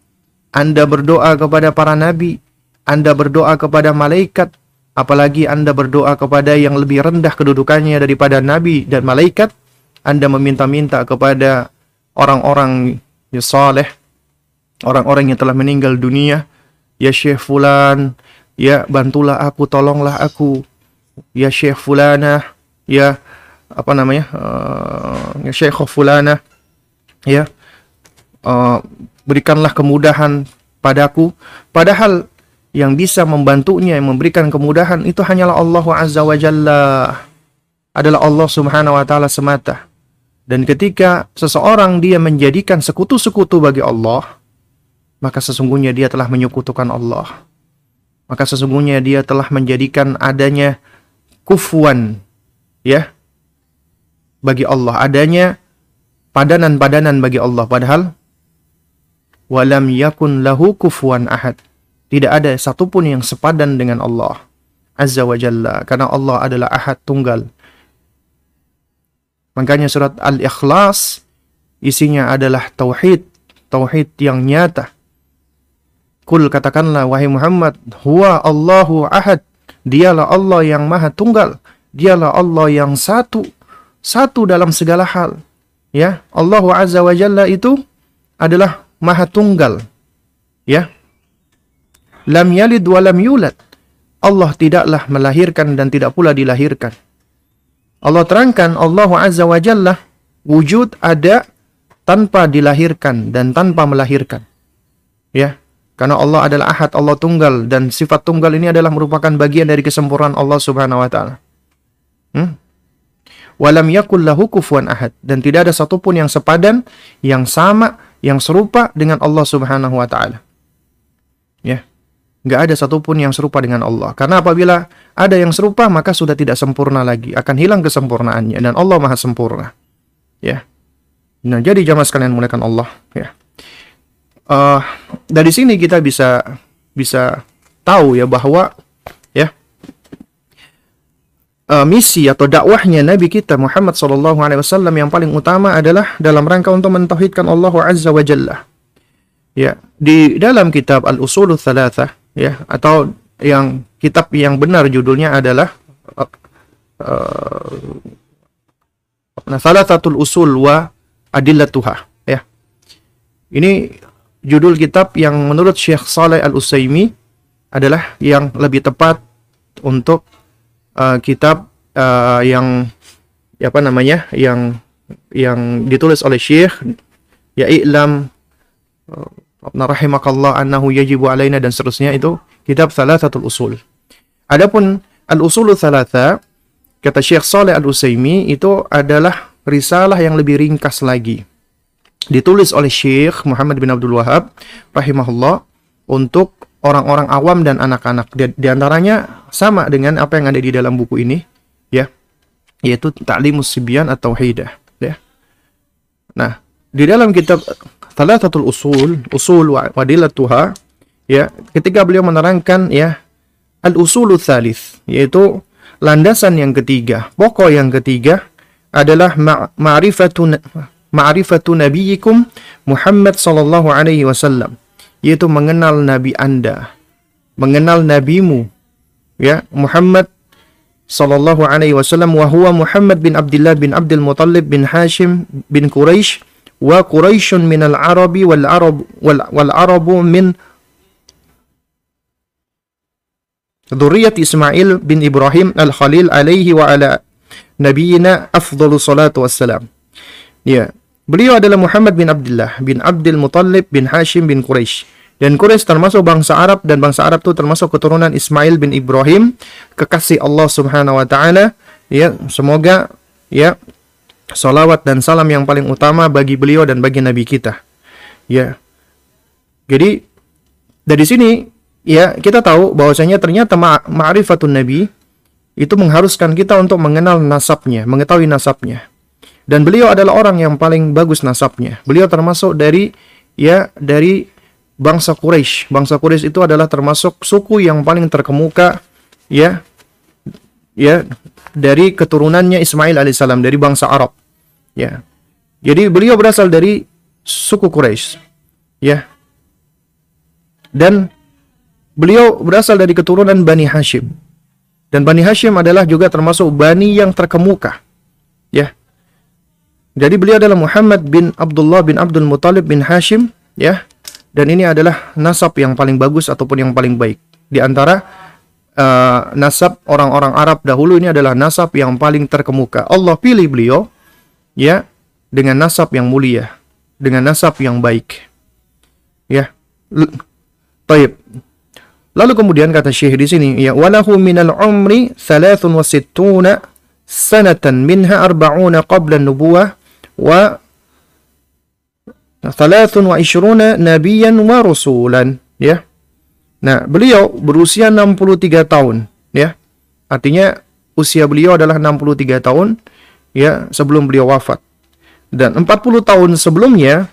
Anda berdoa kepada para nabi, Anda berdoa kepada malaikat, apalagi Anda berdoa kepada yang lebih rendah kedudukannya daripada nabi dan malaikat, Anda meminta-minta kepada orang-orang yang saleh, orang-orang yang telah meninggal dunia, ya Syekh fulan, ya bantulah aku, tolonglah aku, ya Syekh fulana, ya apa namanya, uh, ya Syekh fulana, ya uh, berikanlah kemudahan padaku. Padahal yang bisa membantunya, yang memberikan kemudahan itu hanyalah Allah Azza wa Jalla. Adalah Allah Subhanahu wa taala semata. Dan ketika seseorang dia menjadikan sekutu-sekutu bagi Allah, maka sesungguhnya dia telah menyekutukan Allah. Maka sesungguhnya dia telah menjadikan adanya kufuan ya bagi Allah, adanya padanan-padanan bagi Allah padahal walam yakun lahu kufuwan ahad. Tidak ada satupun yang sepadan dengan Allah Azza wa Jalla karena Allah adalah ahad tunggal. Makanya surat Al-Ikhlas isinya adalah tauhid, tauhid yang nyata. Kul katakanlah wahai Muhammad, huwa Allahu ahad. Dialah Allah yang maha tunggal. Dialah Allah yang satu. Satu dalam segala hal. Ya, Allah Azza wa Jalla itu adalah maha tunggal. Ya. Lam yalid wa lam yulad. Allah tidaklah melahirkan dan tidak pula dilahirkan. Allah terangkan Allah Azza wa Jalla wujud ada tanpa dilahirkan dan tanpa melahirkan. Ya, karena Allah adalah ahad, Allah tunggal dan sifat tunggal ini adalah merupakan bagian dari kesempurnaan Allah Subhanahu wa taala. Hmm? Walam yakul lahu kufuwan ahad dan tidak ada satupun yang sepadan, yang sama, yang serupa dengan Allah Subhanahu wa taala. Ya. Nggak ada satupun yang serupa dengan Allah. Karena apabila ada yang serupa, maka sudah tidak sempurna lagi. Akan hilang kesempurnaannya. Dan Allah maha sempurna. Ya. Nah, jadi jamaah sekalian mulakan Allah. Ya. Uh, dari sini kita bisa bisa tahu ya bahwa uh, misi atau dakwahnya Nabi kita Muhammad Wasallam yang paling utama adalah dalam rangka untuk mentauhidkan Allah Azza wa Jalla. Ya, di dalam kitab Al Usul Thalathah ya atau yang kitab yang benar judulnya adalah uh, uh, Usul wa Adillatuha ya. Ini judul kitab yang menurut Syekh Saleh Al-Utsaimi adalah yang lebih tepat untuk uh, kitab uh, yang ya apa namanya yang yang ditulis oleh Syekh ya i'lam uh, rahimakallah annahu yajibu alaina dan seterusnya itu kitab Thalathatul Usul. Adapun Al-Usul Thalatha kata Syekh Saleh Al-Utsaimi itu adalah risalah yang lebih ringkas lagi. Ditulis oleh Syekh Muhammad bin Abdul Wahab rahimahullah untuk orang-orang awam dan anak-anak. Di, di antaranya sama dengan apa yang ada di dalam buku ini, ya, yaitu Ta'limus Sibyan atau Haidah, ya. Nah, di dalam kitab Thalathatul Usul, Usul wa Wadilatuha, ya, ketika beliau menerangkan ya Al-Usulul Thalith, yaitu landasan yang ketiga, pokok yang ketiga adalah ma'rifatu ma'rifatu nabiyikum Muhammad sallallahu alaihi wasallam, yaitu mengenal nabi Anda, mengenal nabimu, ya, Muhammad sallallahu alaihi wasallam wa Muhammad bin Abdullah bin Abdul Muttalib bin Hashim bin Quraisy wa Quraisyun min al-Arabi wal Arab wal, wal Arabu min Dzurriyyat Ismail bin Ibrahim al-Khalil alaihi wa ala nabiyina afdalu salatu wassalam. Ya, beliau adalah Muhammad bin Abdullah bin Abdul Muttalib bin Hashim bin Quraisy. Dan Quraisy termasuk bangsa Arab dan bangsa Arab itu termasuk keturunan Ismail bin Ibrahim, kekasih Allah Subhanahu wa taala. Ya, semoga ya salawat dan salam yang paling utama bagi beliau dan bagi nabi kita. Ya. Jadi dari sini ya kita tahu bahwasanya ternyata ma'rifatun nabi itu mengharuskan kita untuk mengenal nasabnya, mengetahui nasabnya. Dan beliau adalah orang yang paling bagus nasabnya. Beliau termasuk dari ya dari bangsa Quraisy. Bangsa Quraisy itu adalah termasuk suku yang paling terkemuka ya ya dari keturunannya Ismail alaihissalam dari bangsa Arab. Ya. Jadi beliau berasal dari suku Quraisy. Ya. dan beliau berasal dari keturunan Bani Hashim. Dan Bani Hashim adalah juga termasuk Bani yang terkemuka. Ya. Jadi beliau adalah Muhammad bin Abdullah bin Abdul Muthalib bin Hashim, ya. Dan ini adalah nasab yang paling bagus ataupun yang paling baik. Di antara uh, nasab orang-orang Arab dahulu ini adalah nasab yang paling terkemuka. Allah pilih beliau ya dengan nasab yang mulia, dengan nasab yang baik. Ya. Taib. Lalu kemudian kata Syekh di sini, ya walahu minal umri 63 sanatan minha arba'una qabla nubuwah wa 23 nabiyan wa rasulan, ya. Nah, beliau berusia 63 tahun, ya. Artinya usia beliau adalah 63 tahun ya sebelum beliau wafat. Dan 40 tahun sebelumnya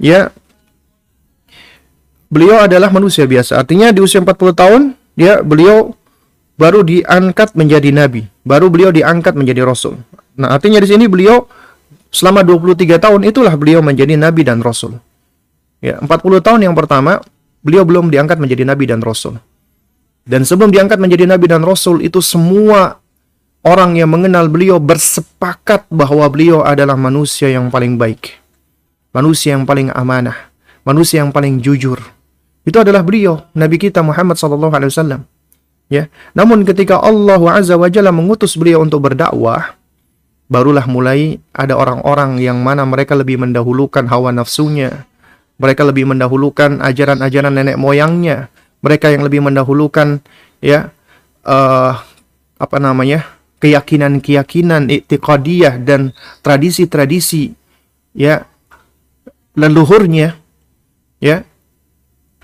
ya beliau adalah manusia biasa. Artinya di usia 40 tahun, ya beliau baru diangkat menjadi nabi, baru beliau diangkat menjadi rasul. Nah, artinya di sini beliau selama 23 tahun itulah beliau menjadi nabi dan rasul. Ya, 40 tahun yang pertama beliau belum diangkat menjadi nabi dan rasul. Dan sebelum diangkat menjadi nabi dan rasul itu semua orang yang mengenal beliau bersepakat bahwa beliau adalah manusia yang paling baik. Manusia yang paling amanah, manusia yang paling jujur, itu adalah beliau, Nabi kita Muhammad sallallahu alaihi wasallam. Ya. Namun ketika Allah Azza wa Jalla mengutus beliau untuk berdakwah, barulah mulai ada orang-orang yang mana mereka lebih mendahulukan hawa nafsunya. Mereka lebih mendahulukan ajaran-ajaran nenek moyangnya. Mereka yang lebih mendahulukan ya uh, apa namanya? keyakinan-keyakinan i'tiqadiyah dan tradisi-tradisi ya leluhurnya ya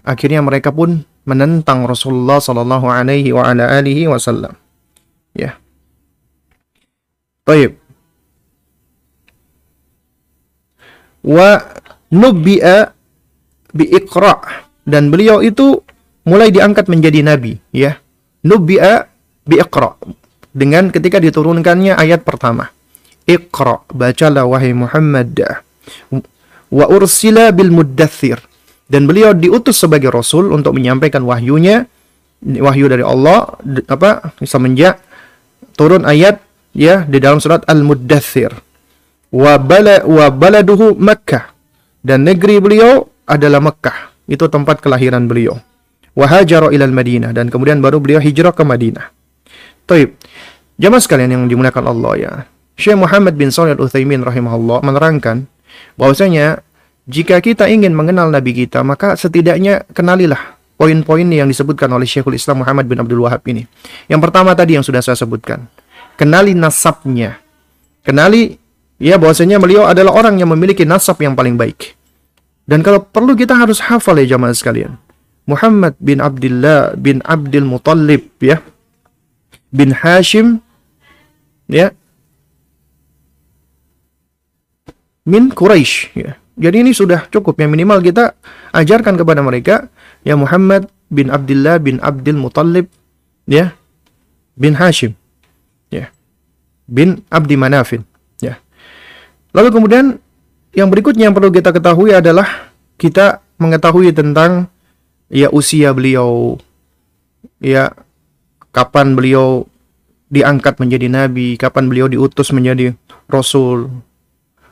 akhirnya mereka pun menentang Rasulullah sallallahu alaihi wasallam. Ya. Baik. Wa nubbi'a bi iqra dan beliau itu mulai diangkat menjadi nabi, ya. Nubbi'a bi iqra dengan ketika diturunkannya ayat pertama. Iqra, bacalah wahai Muhammad. Wa ursila bil muddathir dan beliau diutus sebagai rasul untuk menyampaikan wahyunya wahyu dari Allah apa semenjak turun ayat ya di dalam surat Al-Muddathir wa bala Makkah. Dan negeri beliau adalah Makkah. Itu tempat kelahiran beliau. Wa hajara ila Madinah. Dan kemudian baru beliau hijrah ke Madinah. Taib. Jamaah sekalian yang dimuliakan Allah ya. Syekh Muhammad bin Shalih Al-Utsaimin rahimahullah menerangkan bahwasanya jika kita ingin mengenal Nabi kita, maka setidaknya kenalilah poin-poin yang disebutkan oleh Syekhul Islam Muhammad bin Abdul Wahab ini. Yang pertama tadi yang sudah saya sebutkan. Kenali nasabnya. Kenali ya bahwasanya beliau adalah orang yang memiliki nasab yang paling baik. Dan kalau perlu kita harus hafal ya jamaah sekalian. Muhammad bin Abdullah bin Abdul Muttalib ya. Bin Hashim ya. Min Quraisy ya jadi ini sudah cukup. Yang minimal kita ajarkan kepada mereka ya Muhammad bin Abdullah bin Abdul Muttalib ya bin Hashim ya bin Abdi Manafin ya. Lalu kemudian yang berikutnya yang perlu kita ketahui adalah kita mengetahui tentang ya usia beliau ya kapan beliau diangkat menjadi nabi, kapan beliau diutus menjadi rasul,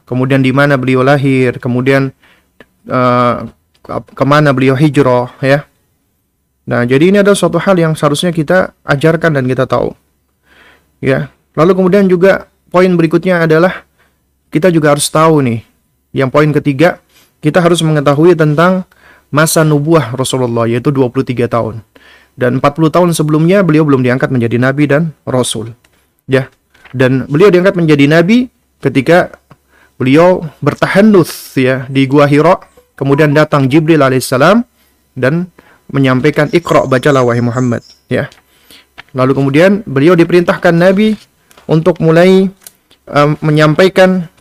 kemudian di mana beliau lahir, kemudian uh, ke mana beliau hijrah, ya. Nah, jadi ini adalah suatu hal yang seharusnya kita ajarkan dan kita tahu. Ya. Lalu kemudian juga poin berikutnya adalah kita juga harus tahu nih. Yang poin ketiga, kita harus mengetahui tentang masa nubuah Rasulullah yaitu 23 tahun. Dan 40 tahun sebelumnya beliau belum diangkat menjadi nabi dan rasul. Ya. Dan beliau diangkat menjadi nabi ketika beliau bertahannuts ya di Gua Hira, kemudian datang Jibril alaihissalam dan menyampaikan Iqra bacalah wahai Muhammad ya. Lalu kemudian beliau diperintahkan Nabi untuk mulai um, menyampaikan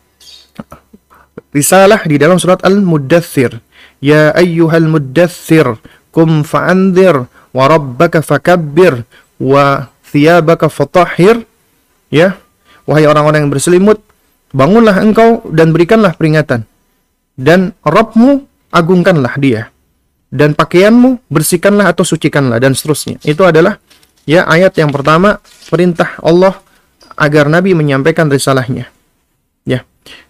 risalah di dalam surat Al-Muddathir. Ya ayyuhal muddathir kum fa'andir wa rabbaka fakabbir wa thiyabaka fatahhir ya wahai orang-orang yang berselimut Bangunlah engkau dan berikanlah peringatan. Dan Rabbmu agungkanlah dia. dan pakaianmu bersihkanlah atau sucikanlah dan seterusnya. Itu adalah ya ayat yang pertama perintah Allah agar Nabi menyampaikan risalahnya.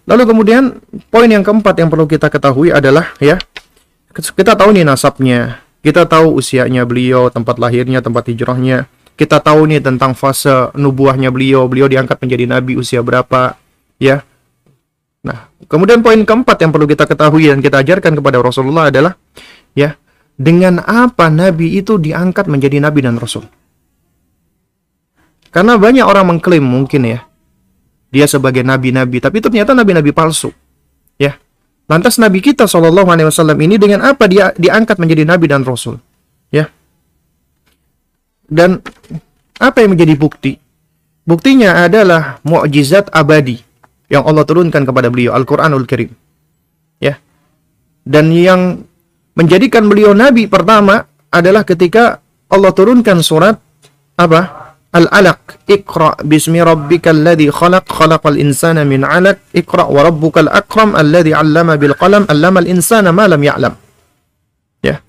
Lalu kemudian poin yang keempat yang perlu kita ketahui adalah ya kita tahu nih nasabnya, kita tahu usianya beliau, tempat lahirnya, tempat hijrahnya. Kita tahu nih tentang fase nubuahnya beliau, beliau diangkat menjadi nabi usia berapa, ya. Nah, kemudian poin keempat yang perlu kita ketahui dan kita ajarkan kepada Rasulullah adalah ya, dengan apa nabi itu diangkat menjadi nabi dan rasul. Karena banyak orang mengklaim mungkin ya, dia sebagai nabi-nabi, tapi ternyata nabi-nabi palsu. Ya. Lantas nabi kita Shallallahu alaihi wasallam ini dengan apa dia diangkat menjadi nabi dan rasul? Ya. Dan apa yang menjadi bukti? Buktinya adalah mukjizat abadi yang Allah turunkan kepada beliau Al-Qur'anul Karim. Ya. Dan yang menjadikan beliau nabi pertama adalah ketika Allah turunkan surat apa? Al-Alaq Iqra bismi rabbikal ladzi khalaq khalaqal insana min 'alaq Iqra wa rabbukal akram alladzi 'allama bil qalam 'allamal insana ma lam ya'lam. Ya.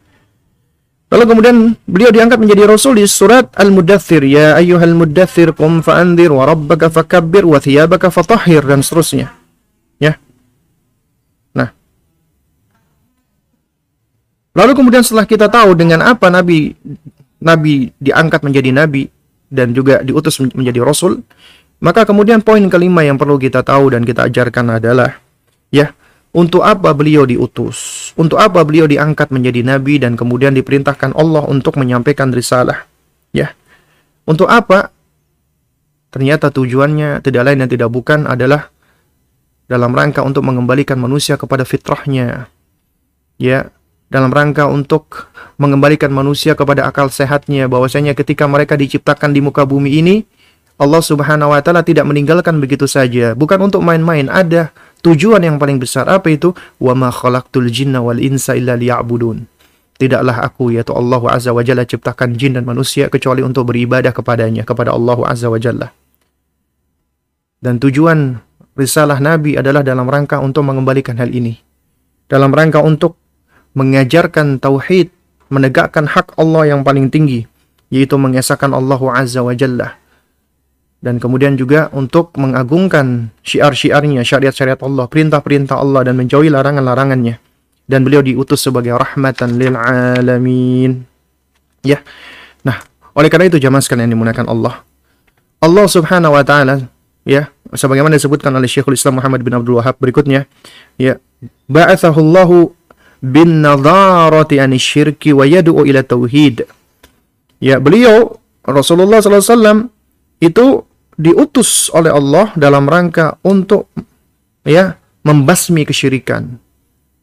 Lalu kemudian beliau diangkat menjadi rasul di surat Al-Mudaththir. Ya ayyuhal mudaththir qum fa'anzir wa rabbaka fakabbir wa thiyabaka fatahhir dan seterusnya. Ya. Nah. Lalu kemudian setelah kita tahu dengan apa nabi nabi diangkat menjadi nabi dan juga diutus menjadi rasul, maka kemudian poin kelima yang perlu kita tahu dan kita ajarkan adalah ya, untuk apa beliau diutus? Untuk apa beliau diangkat menjadi nabi dan kemudian diperintahkan Allah untuk menyampaikan risalah? Ya. Untuk apa? Ternyata tujuannya tidak lain dan tidak bukan adalah dalam rangka untuk mengembalikan manusia kepada fitrahnya. Ya, dalam rangka untuk mengembalikan manusia kepada akal sehatnya bahwasanya ketika mereka diciptakan di muka bumi ini Allah Subhanahu wa taala tidak meninggalkan begitu saja. Bukan untuk main-main ada tujuan yang paling besar. Apa itu? Wa ma khalaqtul jinna wal insa illa liya'budun. Tidaklah aku yaitu Allah azza wa jalla ciptakan jin dan manusia kecuali untuk beribadah kepadanya kepada Allah azza wa jalla. Dan tujuan risalah nabi adalah dalam rangka untuk mengembalikan hal ini. Dalam rangka untuk mengajarkan tauhid, menegakkan hak Allah yang paling tinggi, yaitu mengesahkan Allah Azza wa Jalla. Dan kemudian juga untuk mengagungkan syiar-syiarnya, syariat-syariat Allah, perintah-perintah Allah dan menjauhi larangan-larangannya. Dan beliau diutus sebagai rahmatan lil alamin. Ya. Nah, oleh karena itu jamaah sekalian dimuliakan Allah. Allah Subhanahu wa taala ya, sebagaimana disebutkan oleh Syekhul Islam Muhammad bin Abdul Wahab berikutnya, ya, ba'athahullahu bin nadharati syirki wa yad'u ila tauhid. Ya, beliau Rasulullah SAW itu diutus oleh Allah dalam rangka untuk ya membasmi kesyirikan,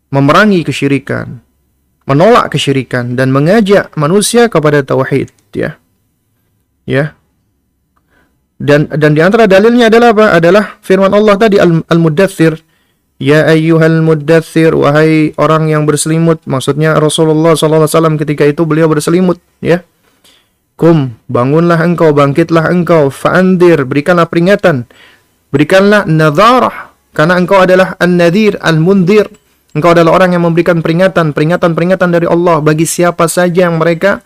memerangi kesyirikan, menolak kesyirikan dan mengajak manusia kepada tauhid, ya. Ya. Dan dan di antara dalilnya adalah apa? Adalah firman Allah tadi Al-Mudaththir Ya ayyuhal muddathir wahai orang yang berselimut. Maksudnya Rasulullah SAW ketika itu beliau berselimut ya. Kum bangunlah engkau bangkitlah engkau. Fa'andir berikanlah peringatan. Berikanlah nadharah karena engkau adalah an-nadhir al-mundhir engkau adalah orang yang memberikan peringatan peringatan-peringatan dari Allah bagi siapa saja yang mereka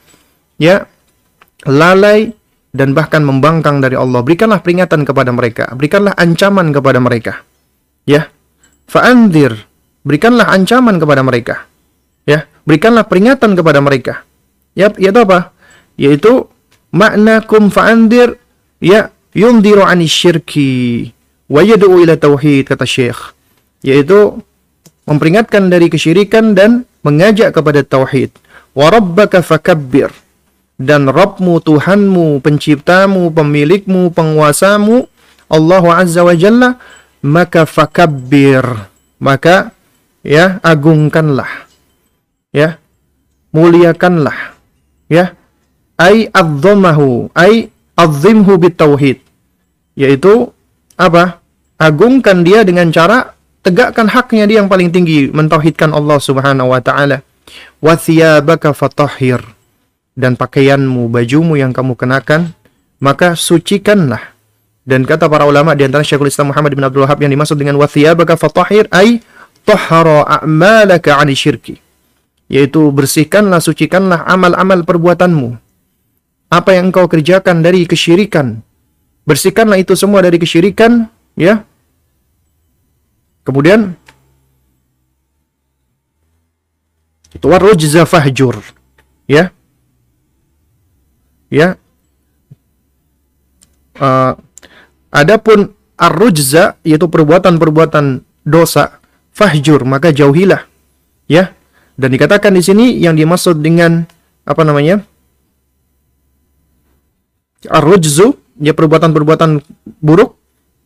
ya lalai dan bahkan membangkang dari Allah. Berikanlah peringatan kepada mereka. Berikanlah ancaman kepada mereka ya Fa'andir. Berikanlah ancaman kepada mereka. Ya, berikanlah peringatan kepada mereka. Ya, yaitu apa? Yaitu makna kum fa'andir ya yundiru anis syirki wa yad'u ila tauhid kata Syekh. Yaitu memperingatkan dari kesyirikan dan mengajak kepada tauhid. Wa rabbaka fakabbir. Dan Rabbmu, Tuhanmu, penciptamu, pemilikmu, penguasamu, Allah Azza wa Jalla maka fakabbir. Maka ya agungkanlah. Ya muliakanlah. Ya ai adzamahu ai adzimhu bitauhid. Yaitu apa? Agungkan dia dengan cara tegakkan haknya dia yang paling tinggi mentauhidkan Allah Subhanahu wa taala. Wa thiyabaka fatahhir. Dan pakaianmu bajumu yang kamu kenakan maka sucikanlah dan kata para ulama di antara Syekhul Islam Muhammad bin Abdul Wahab yang dimaksud dengan wathiyabaka fatahir ay tahara a'malaka 'ani syirki. yaitu bersihkanlah sucikanlah amal-amal perbuatanmu. Apa yang engkau kerjakan dari kesyirikan bersihkanlah itu semua dari kesyirikan ya. Kemudian warujza fahjur ya. Ya. Uh, adapun arrujza yaitu perbuatan-perbuatan dosa fahjur maka jauhilah ya. Dan dikatakan di sini yang dimaksud dengan apa namanya arrujzu ya perbuatan-perbuatan buruk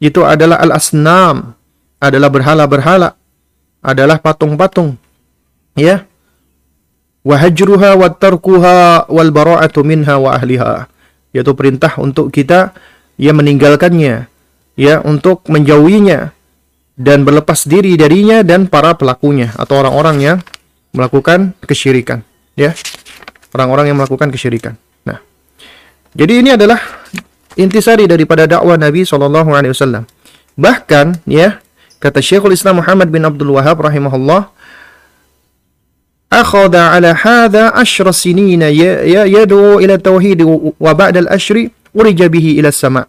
itu adalah al-asnam adalah berhala-berhala adalah patung-patung ya. Wahajruha wa tarkuha wal bara'atu minha wa ahliha yaitu perintah untuk kita ya meninggalkannya ya untuk menjauhinya dan berlepas diri darinya dan para pelakunya atau orang-orang yang melakukan kesyirikan ya orang-orang yang melakukan kesyirikan nah jadi ini adalah intisari daripada dakwah Nabi Shallallahu Alaihi Wasallam bahkan ya kata Syekhul Islam Muhammad bin Abdul Wahab rahimahullah أخذ على هذا عشر سنين يدعو إلى التوحيد وبعد الأشر urija bihi ila sama.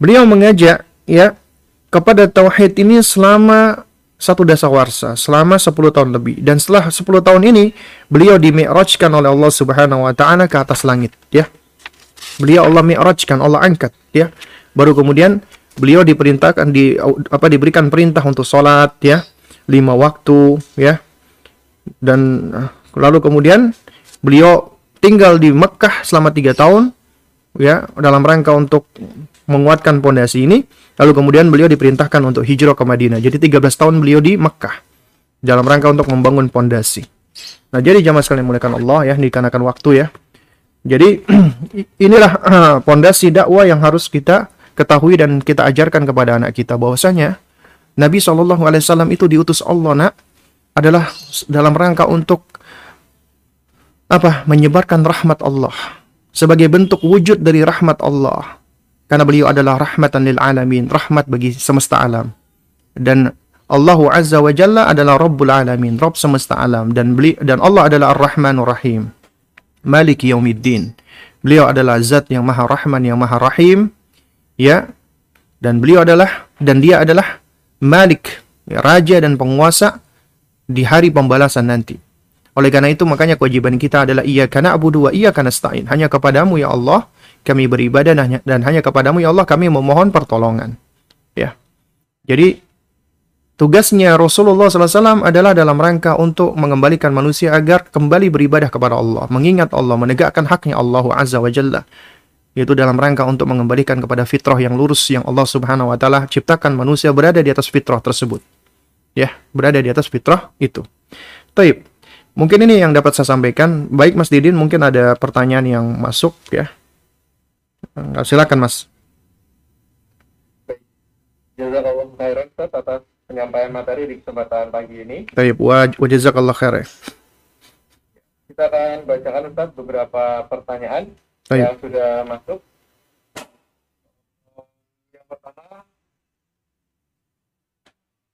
Beliau mengajak ya kepada tauhid ini selama satu dasawarsa, selama 10 tahun lebih. Dan setelah 10 tahun ini, beliau dimi'rajkan oleh Allah Subhanahu wa taala ke atas langit, ya. Beliau Allah mi'rajkan, Allah angkat, ya. Baru kemudian beliau diperintahkan di apa diberikan perintah untuk sholat, ya, lima waktu, ya. Dan lalu kemudian beliau tinggal di Mekah selama tiga tahun ya dalam rangka untuk menguatkan pondasi ini. Lalu kemudian beliau diperintahkan untuk hijrah ke Madinah. Jadi 13 tahun beliau di Mekkah dalam rangka untuk membangun pondasi. Nah jadi jamaah sekalian muliakan Allah ya dikarenakan waktu ya. Jadi inilah pondasi dakwah yang harus kita ketahui dan kita ajarkan kepada anak kita. Bahwasanya Nabi Wasallam itu diutus Allah nak adalah dalam rangka untuk apa? Menyebarkan rahmat Allah sebagai bentuk wujud dari rahmat Allah. Karena beliau adalah rahmatan lil alamin, rahmat bagi semesta alam. Dan Allah Azza wa Jalla adalah Rabbul Alamin, Rabb semesta alam dan beli dan Allah adalah Ar-Rahmanur Rahim. Maliki Yaumiddin. Beliau adalah zat yang Maha Rahman, yang Maha Rahim. Ya. Dan beliau adalah dan dia adalah Malik, ya, raja dan penguasa di hari pembalasan nanti. Oleh karena itu makanya kewajiban kita adalah iya karena abu dua iya karena stain. Hanya kepadamu ya Allah kami beribadah dan hanya, dan hanya kepadamu ya Allah kami memohon pertolongan. Ya. Jadi tugasnya Rasulullah SAW adalah dalam rangka untuk mengembalikan manusia agar kembali beribadah kepada Allah, mengingat Allah, menegakkan haknya Allah Azza wa Jalla. Yaitu dalam rangka untuk mengembalikan kepada fitrah yang lurus yang Allah Subhanahu wa taala ciptakan manusia berada di atas fitrah tersebut. Ya, berada di atas fitrah itu. Taib. Mungkin ini yang dapat saya sampaikan. Baik Mas Didin, mungkin ada pertanyaan yang masuk ya. Silakan Mas. Jazakallah khairan atas penyampaian materi di kesempatan pagi ini. Baik, wa jazakallah khair. Kita akan bacakan Ustaz beberapa pertanyaan Taib. yang sudah masuk. Yang pertama,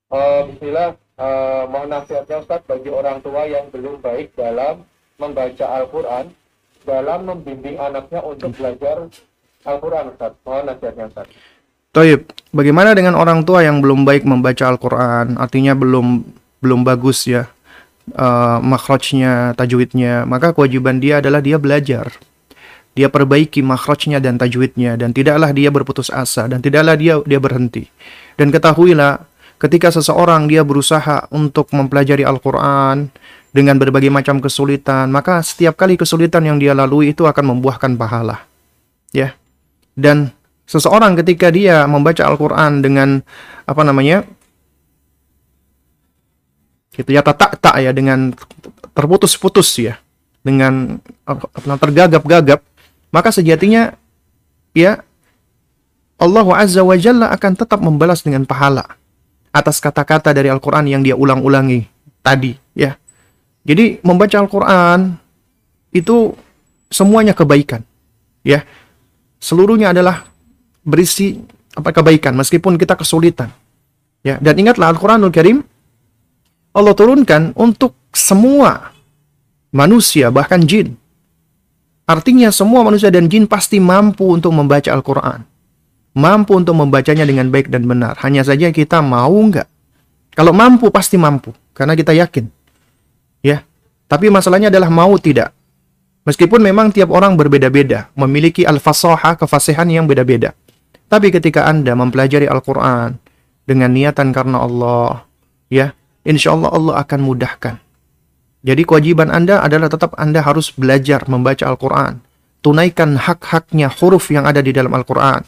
uh, Bismillah, uh, mohon nasihatnya Ustaz bagi orang tua yang belum baik dalam membaca Al-Quran dalam membimbing anaknya untuk belajar Al-Quran Ustaz. Mohon nasihatnya Ustaz. Toib, bagaimana dengan orang tua yang belum baik membaca Al-Quran, artinya belum belum bagus ya uh, makhrajnya, tajwidnya, maka kewajiban dia adalah dia belajar. Dia perbaiki makhrajnya dan tajwidnya dan tidaklah dia berputus asa dan tidaklah dia dia berhenti. Dan ketahuilah ketika seseorang dia berusaha untuk mempelajari Al-Quran dengan berbagai macam kesulitan, maka setiap kali kesulitan yang dia lalui itu akan membuahkan pahala. Ya. Dan seseorang ketika dia membaca Al-Quran dengan apa namanya? Gitu ya tak tak ya dengan terputus-putus ya dengan tergagap-gagap maka sejatinya ya Allah Azza wa Jalla akan tetap membalas dengan pahala atas kata-kata dari Al-Quran yang dia ulang-ulangi tadi ya. Jadi membaca Al-Quran itu semuanya kebaikan ya. Seluruhnya adalah berisi apa kebaikan meskipun kita kesulitan. Ya, dan ingatlah Al-Qur'anul Karim Allah turunkan untuk semua manusia, bahkan jin. Artinya semua manusia dan jin pasti mampu untuk membaca Al-Quran. Mampu untuk membacanya dengan baik dan benar. Hanya saja kita mau nggak? Kalau mampu, pasti mampu. Karena kita yakin. Ya. Tapi masalahnya adalah mau tidak. Meskipun memang tiap orang berbeda-beda. Memiliki al-fasoha, kefasihan yang beda-beda. Tapi ketika Anda mempelajari Al-Quran dengan niatan karena Allah, ya, insya Allah Allah akan mudahkan. Jadi kewajiban Anda adalah tetap Anda harus belajar membaca Al-Quran. Tunaikan hak-haknya huruf yang ada di dalam Al-Quran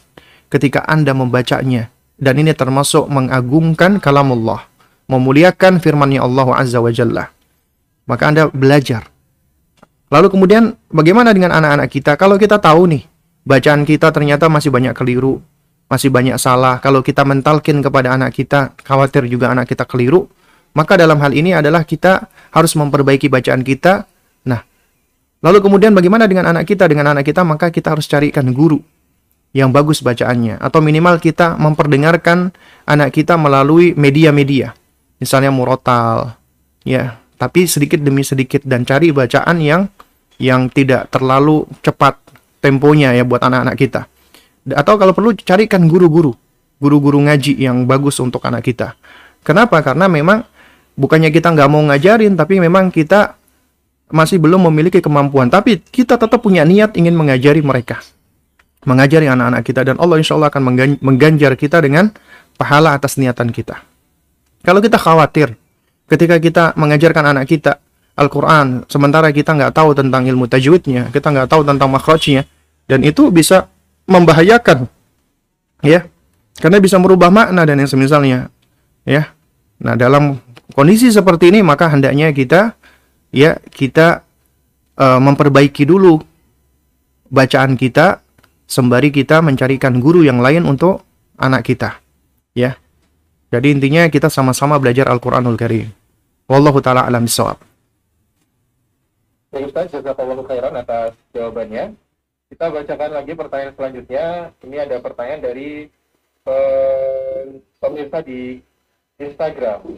ketika Anda membacanya. Dan ini termasuk mengagungkan kalam Allah. Memuliakan firmannya Allah Azza wa Jalla. Maka Anda belajar. Lalu kemudian bagaimana dengan anak-anak kita? Kalau kita tahu nih, bacaan kita ternyata masih banyak keliru, masih banyak salah. Kalau kita mentalkin kepada anak kita, khawatir juga anak kita keliru, maka dalam hal ini adalah kita harus memperbaiki bacaan kita. Nah, lalu kemudian bagaimana dengan anak kita? Dengan anak kita maka kita harus carikan guru yang bagus bacaannya atau minimal kita memperdengarkan anak kita melalui media-media. Misalnya murotal, ya, tapi sedikit demi sedikit dan cari bacaan yang yang tidak terlalu cepat temponya ya buat anak-anak kita. Atau kalau perlu carikan guru-guru, guru-guru ngaji yang bagus untuk anak kita. Kenapa? Karena memang bukannya kita nggak mau ngajarin, tapi memang kita masih belum memiliki kemampuan. Tapi kita tetap punya niat ingin mengajari mereka. Mengajari anak-anak kita. Dan Allah insya Allah akan mengganjar kita dengan pahala atas niatan kita. Kalau kita khawatir ketika kita mengajarkan anak kita Al-Quran, sementara kita nggak tahu tentang ilmu tajwidnya, kita nggak tahu tentang makhrajnya, dan itu bisa membahayakan, ya, karena bisa merubah makna dan yang semisalnya, ya. Nah, dalam kondisi seperti ini maka hendaknya kita ya kita uh, memperbaiki dulu bacaan kita sembari kita mencarikan guru yang lain untuk anak kita ya jadi intinya kita sama-sama belajar Al-Qur'anul Karim wallahu taala alam bisawab Ya Ustaz, jazakallahu khairan atas jawabannya. Kita bacakan lagi pertanyaan selanjutnya. Ini ada pertanyaan dari eh, pemirsa di Instagram.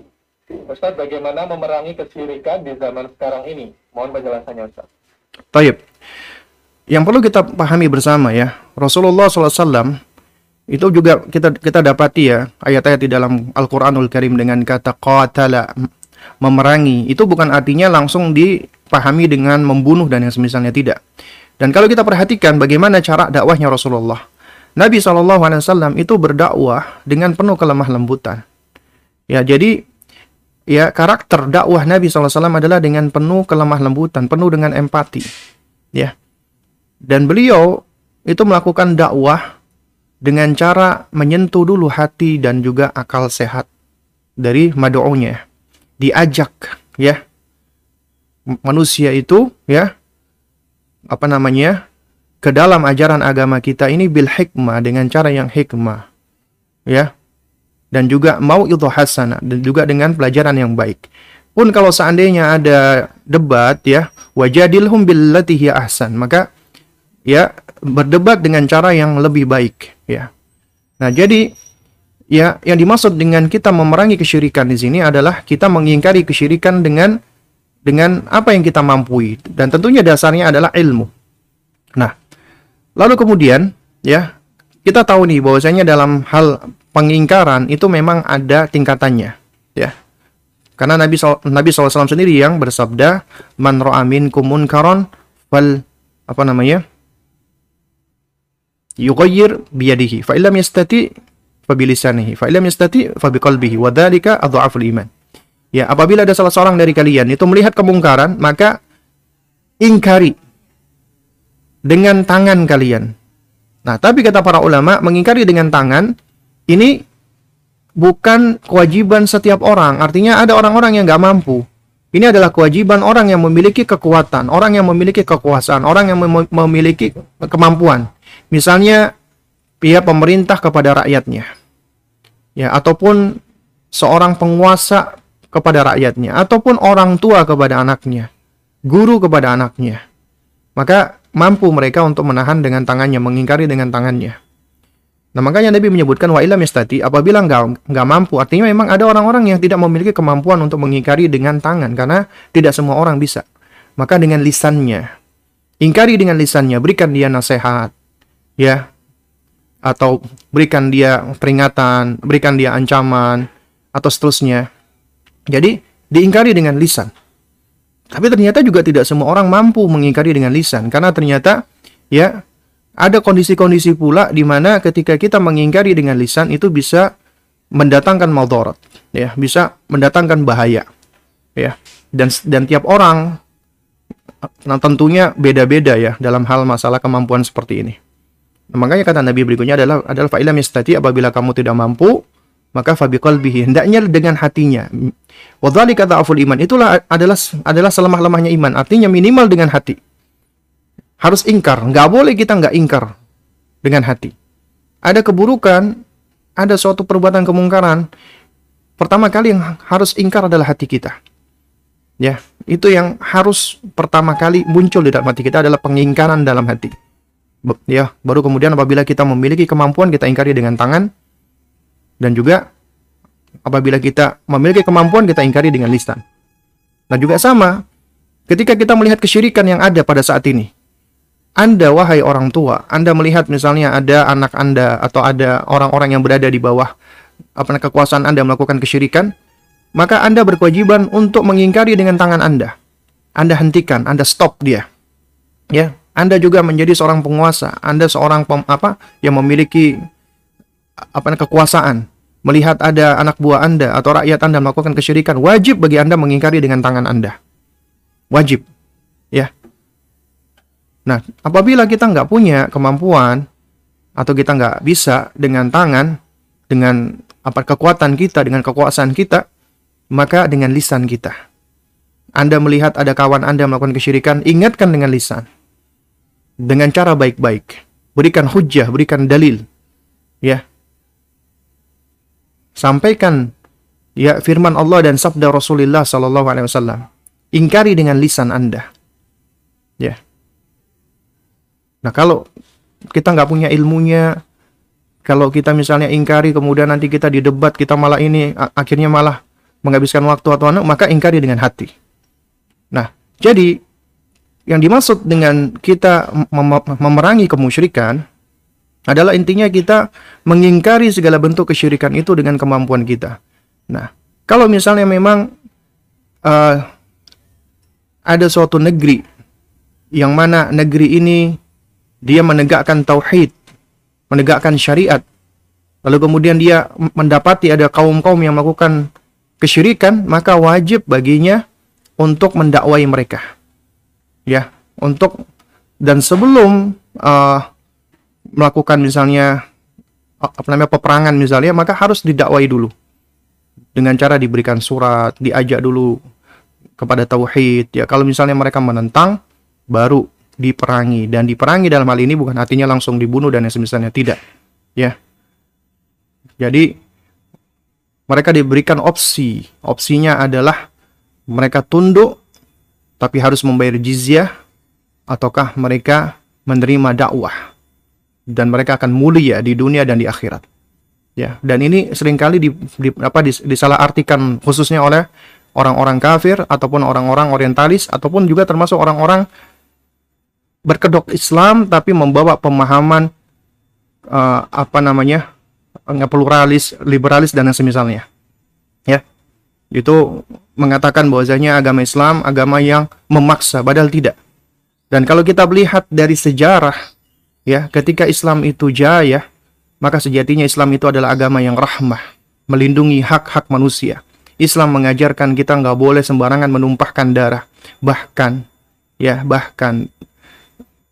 Ustaz, bagaimana memerangi kesyirikan di zaman sekarang ini? Mohon penjelasannya, Ustaz. Taib. Yang perlu kita pahami bersama ya, Rasulullah SAW itu juga kita kita dapati ya ayat-ayat di dalam Al-Qur'anul Karim dengan kata qatala memerangi itu bukan artinya langsung dipahami dengan membunuh dan yang semisalnya tidak. Dan kalau kita perhatikan bagaimana cara dakwahnya Rasulullah, Nabi SAW itu berdakwah dengan penuh kelemah lembutan. Ya, jadi ya karakter dakwah Nabi SAW adalah dengan penuh kelemah lembutan, penuh dengan empati. Ya. Dan beliau itu melakukan dakwah dengan cara menyentuh dulu hati dan juga akal sehat dari madu'unya. Diajak ya manusia itu ya apa namanya ke dalam ajaran agama kita ini bil hikmah dengan cara yang hikmah ya dan juga mau itu hasanah dan juga dengan pelajaran yang baik. Pun kalau seandainya ada debat ya, wajadilhum billati hiya ahsan, maka ya berdebat dengan cara yang lebih baik ya. Nah, jadi ya yang dimaksud dengan kita memerangi kesyirikan di sini adalah kita mengingkari kesyirikan dengan dengan apa yang kita mampu dan tentunya dasarnya adalah ilmu. Nah, lalu kemudian ya kita tahu nih bahwasanya dalam hal pengingkaran itu memang ada tingkatannya, ya. Karena Nabi Nabi SAW sendiri yang bersabda, "Man ro'amin kumun karon fal apa namanya? Yughayyir biyadihi, fa illam yastati fa bilisanihi, fa illam yastati fa biqalbihi, wa dzalika adhaful iman." Ya, apabila ada salah seorang dari kalian itu melihat kemungkaran, maka ingkari dengan tangan kalian. Nah, tapi kata para ulama, mengingkari dengan tangan ini bukan kewajiban setiap orang. Artinya ada orang-orang yang nggak mampu. Ini adalah kewajiban orang yang memiliki kekuatan, orang yang memiliki kekuasaan, orang yang mem memiliki kemampuan. Misalnya pihak pemerintah kepada rakyatnya. Ya, ataupun seorang penguasa kepada rakyatnya ataupun orang tua kepada anaknya, guru kepada anaknya. Maka mampu mereka untuk menahan dengan tangannya, mengingkari dengan tangannya. Nah makanya Nabi menyebutkan wa ilam yastati apabila nggak nggak mampu artinya memang ada orang-orang yang tidak memiliki kemampuan untuk mengingkari dengan tangan karena tidak semua orang bisa maka dengan lisannya. Ingkari dengan lisannya, berikan dia nasihat, ya, atau berikan dia peringatan, berikan dia ancaman, atau seterusnya. Jadi, diingkari dengan lisan. Tapi ternyata juga tidak semua orang mampu mengingkari dengan lisan, karena ternyata, ya, ada kondisi-kondisi pula di mana ketika kita mengingkari dengan lisan itu bisa mendatangkan maldorot, ya, bisa mendatangkan bahaya, ya. Dan dan tiap orang Nah, tentunya beda-beda ya dalam hal masalah kemampuan seperti ini. Nah, makanya kata Nabi berikutnya adalah adalah fa'ilam yastati apabila kamu tidak mampu maka fabiqalbihi hendaknya dengan hatinya. Wadzalika dha'ful iman itulah adalah adalah selemah-lemahnya iman. Artinya minimal dengan hati. Harus ingkar, nggak boleh kita nggak ingkar dengan hati. Ada keburukan, ada suatu perbuatan kemungkaran. Pertama kali yang harus ingkar adalah hati kita. Ya, itu yang harus pertama kali muncul di dalam hati kita adalah pengingkaran dalam hati. Ya, baru kemudian apabila kita memiliki kemampuan kita ingkari dengan tangan dan juga apabila kita memiliki kemampuan kita ingkari dengan lisan. Nah, juga sama ketika kita melihat kesyirikan yang ada pada saat ini. Anda wahai orang tua, Anda melihat misalnya ada anak Anda atau ada orang-orang yang berada di bawah apa kekuasaan Anda melakukan kesyirikan, maka Anda berkewajiban untuk mengingkari dengan tangan Anda. Anda hentikan, Anda stop dia. Ya, Anda juga menjadi seorang penguasa, Anda seorang pem, apa yang memiliki apa kekuasaan. Melihat ada anak buah Anda atau rakyat Anda melakukan kesyirikan, wajib bagi Anda mengingkari dengan tangan Anda. Wajib. Ya. Nah, apabila kita nggak punya kemampuan atau kita nggak bisa dengan tangan, dengan apa kekuatan kita, dengan kekuasaan kita, maka dengan lisan kita. Anda melihat ada kawan Anda melakukan kesyirikan, ingatkan dengan lisan. Dengan cara baik-baik. Berikan hujah, berikan dalil. Ya. Sampaikan ya firman Allah dan sabda Rasulullah sallallahu alaihi wasallam. Ingkari dengan lisan Anda. Ya. Nah, kalau kita nggak punya ilmunya, kalau kita misalnya ingkari kemudian nanti kita di debat kita malah ini akhirnya malah menghabiskan waktu atau anak, maka ingkari dengan hati. Nah, jadi yang dimaksud dengan kita mem memerangi kemusyrikan adalah intinya kita mengingkari segala bentuk kesyirikan itu dengan kemampuan kita. Nah, kalau misalnya memang uh, ada suatu negeri yang mana negeri ini dia menegakkan tauhid, menegakkan syariat, lalu kemudian dia mendapati ada kaum-kaum yang melakukan kesyirikan, maka wajib baginya untuk mendakwai mereka. Ya, untuk dan sebelum uh, melakukan misalnya apa namanya peperangan misalnya, maka harus didakwai dulu. Dengan cara diberikan surat, diajak dulu kepada tauhid. Ya, kalau misalnya mereka menentang, baru diperangi dan diperangi dalam hal ini bukan artinya langsung dibunuh dan yang semisalnya tidak. Ya. Jadi mereka diberikan opsi. Opsinya adalah mereka tunduk tapi harus membayar jizyah ataukah mereka menerima dakwah dan mereka akan mulia di dunia dan di akhirat. Ya, dan ini sering kali di, di apa disalahartikan khususnya oleh orang-orang kafir ataupun orang-orang orientalis ataupun juga termasuk orang-orang berkedok Islam tapi membawa pemahaman uh, apa namanya pluralis, liberalis dan yang semisalnya. Ya. Itu mengatakan bahwasanya agama Islam agama yang memaksa padahal tidak. Dan kalau kita melihat dari sejarah ya, ketika Islam itu jaya, maka sejatinya Islam itu adalah agama yang rahmah, melindungi hak-hak manusia. Islam mengajarkan kita nggak boleh sembarangan menumpahkan darah. Bahkan, ya, bahkan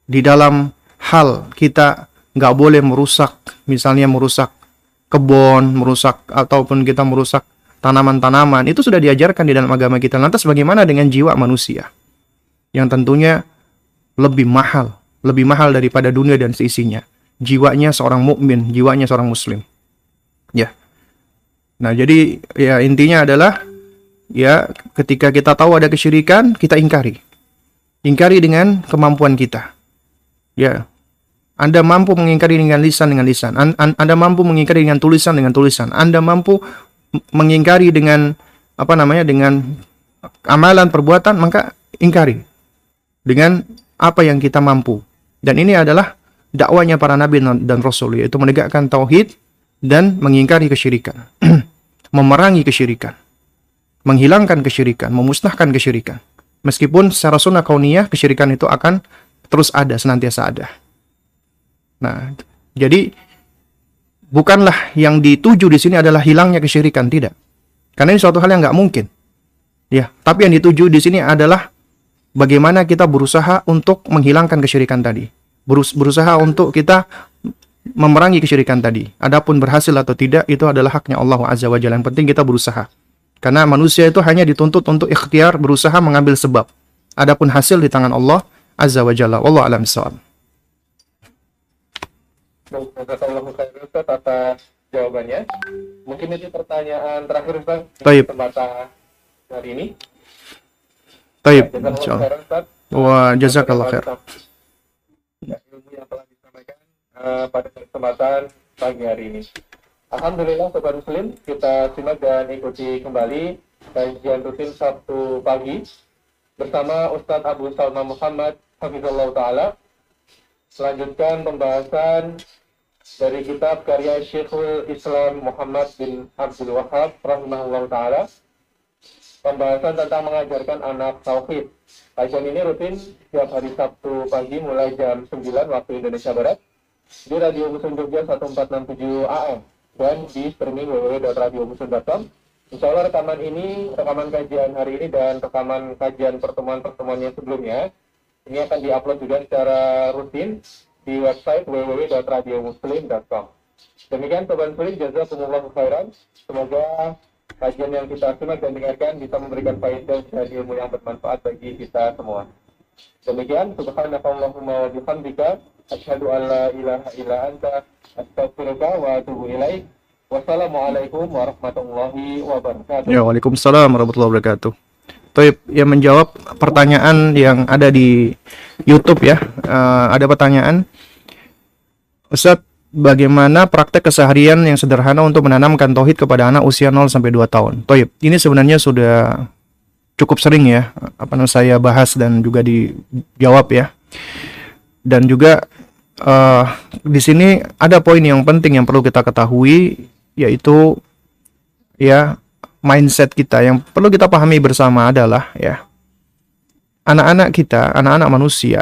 di dalam hal kita nggak boleh merusak, misalnya merusak kebun, merusak ataupun kita merusak tanaman-tanaman itu sudah diajarkan di dalam agama kita. Lantas bagaimana dengan jiwa manusia yang tentunya lebih mahal, lebih mahal daripada dunia dan seisinya. Jiwanya seorang mukmin, jiwanya seorang muslim. Ya. Nah, jadi ya intinya adalah ya ketika kita tahu ada kesyirikan, kita ingkari. Ingkari dengan kemampuan kita. Ya, anda mampu mengingkari dengan lisan dengan lisan. Anda mampu mengingkari dengan tulisan dengan tulisan. Anda mampu mengingkari dengan apa namanya dengan amalan perbuatan maka ingkari. dengan apa yang kita mampu. Dan ini adalah dakwanya para nabi dan rasul yaitu menegakkan tauhid dan mengingkari kesyirikan. Memerangi kesyirikan. Menghilangkan kesyirikan, memusnahkan kesyirikan. Meskipun secara sunnah kauniyah kesyirikan itu akan terus ada, senantiasa ada. Nah, jadi bukanlah yang dituju di sini adalah hilangnya kesyirikan, tidak. Karena ini suatu hal yang nggak mungkin. Ya, tapi yang dituju di sini adalah bagaimana kita berusaha untuk menghilangkan kesyirikan tadi. Berus berusaha untuk kita memerangi kesyirikan tadi. Adapun berhasil atau tidak itu adalah haknya Allah Azza wa Jalla. Yang penting kita berusaha. Karena manusia itu hanya dituntut untuk ikhtiar berusaha mengambil sebab. Adapun hasil di tangan Allah Azza wa Jalla. Wallahu a'lam bishawab. Ustaz atas jawabannya. Mungkin itu pertanyaan terakhir Ustaz. Taib. Kesempatan hari ini. Taib. Ya, jazakallahu Insyaallah. khairan. Wa jazakallah khair. Ilmu yang telah disampaikan eh, pada kesempatan pagi hari ini. Alhamdulillah Sobat Muslim, kita simak dan ikuti kembali kajian rutin Sabtu pagi bersama Ustadz Abu Salma Muhammad Hafizullah Ta'ala selanjutkan pembahasan dari kitab karya Syekhul Islam Muhammad bin Abdul Wahab rahimahullah ta'ala pembahasan tentang mengajarkan anak tauhid. Kajian ini rutin setiap hari Sabtu pagi mulai jam 9 waktu Indonesia Barat di Radio Musun Jogja 1467 AM dan di streaming www.radiomusun.com Insya Allah rekaman ini, rekaman kajian hari ini dan rekaman kajian pertemuan-pertemuan yang sebelumnya ini akan diupload juga secara rutin di website www.radiomuslim.com. Demikian Sobat Muslim, jazakumullah khairan. Semoga kajian yang kita simak dan dengarkan bisa memberikan faedah dan ilmu yang bermanfaat bagi kita semua. Demikian, subhanakallahumma wa bihamdika asyhadu an la ilaha illa anta astaghfiruka wa atubu ilaik. Wassalamualaikum warahmatullahi wabarakatuh. Ya, Waalaikumsalam warahmatullahi wabarakatuh. Taib, yang menjawab pertanyaan yang ada di YouTube ya. Eh, ada pertanyaan. Ustaz, bagaimana praktek keseharian yang sederhana untuk menanamkan tauhid kepada anak usia 0 sampai 2 tahun? Taib, ini sebenarnya sudah cukup sering ya apa namanya saya bahas dan juga dijawab ya. Dan juga eh, di sini ada poin yang penting yang perlu kita ketahui yaitu ya mindset kita yang perlu kita pahami bersama adalah ya anak-anak kita, anak-anak manusia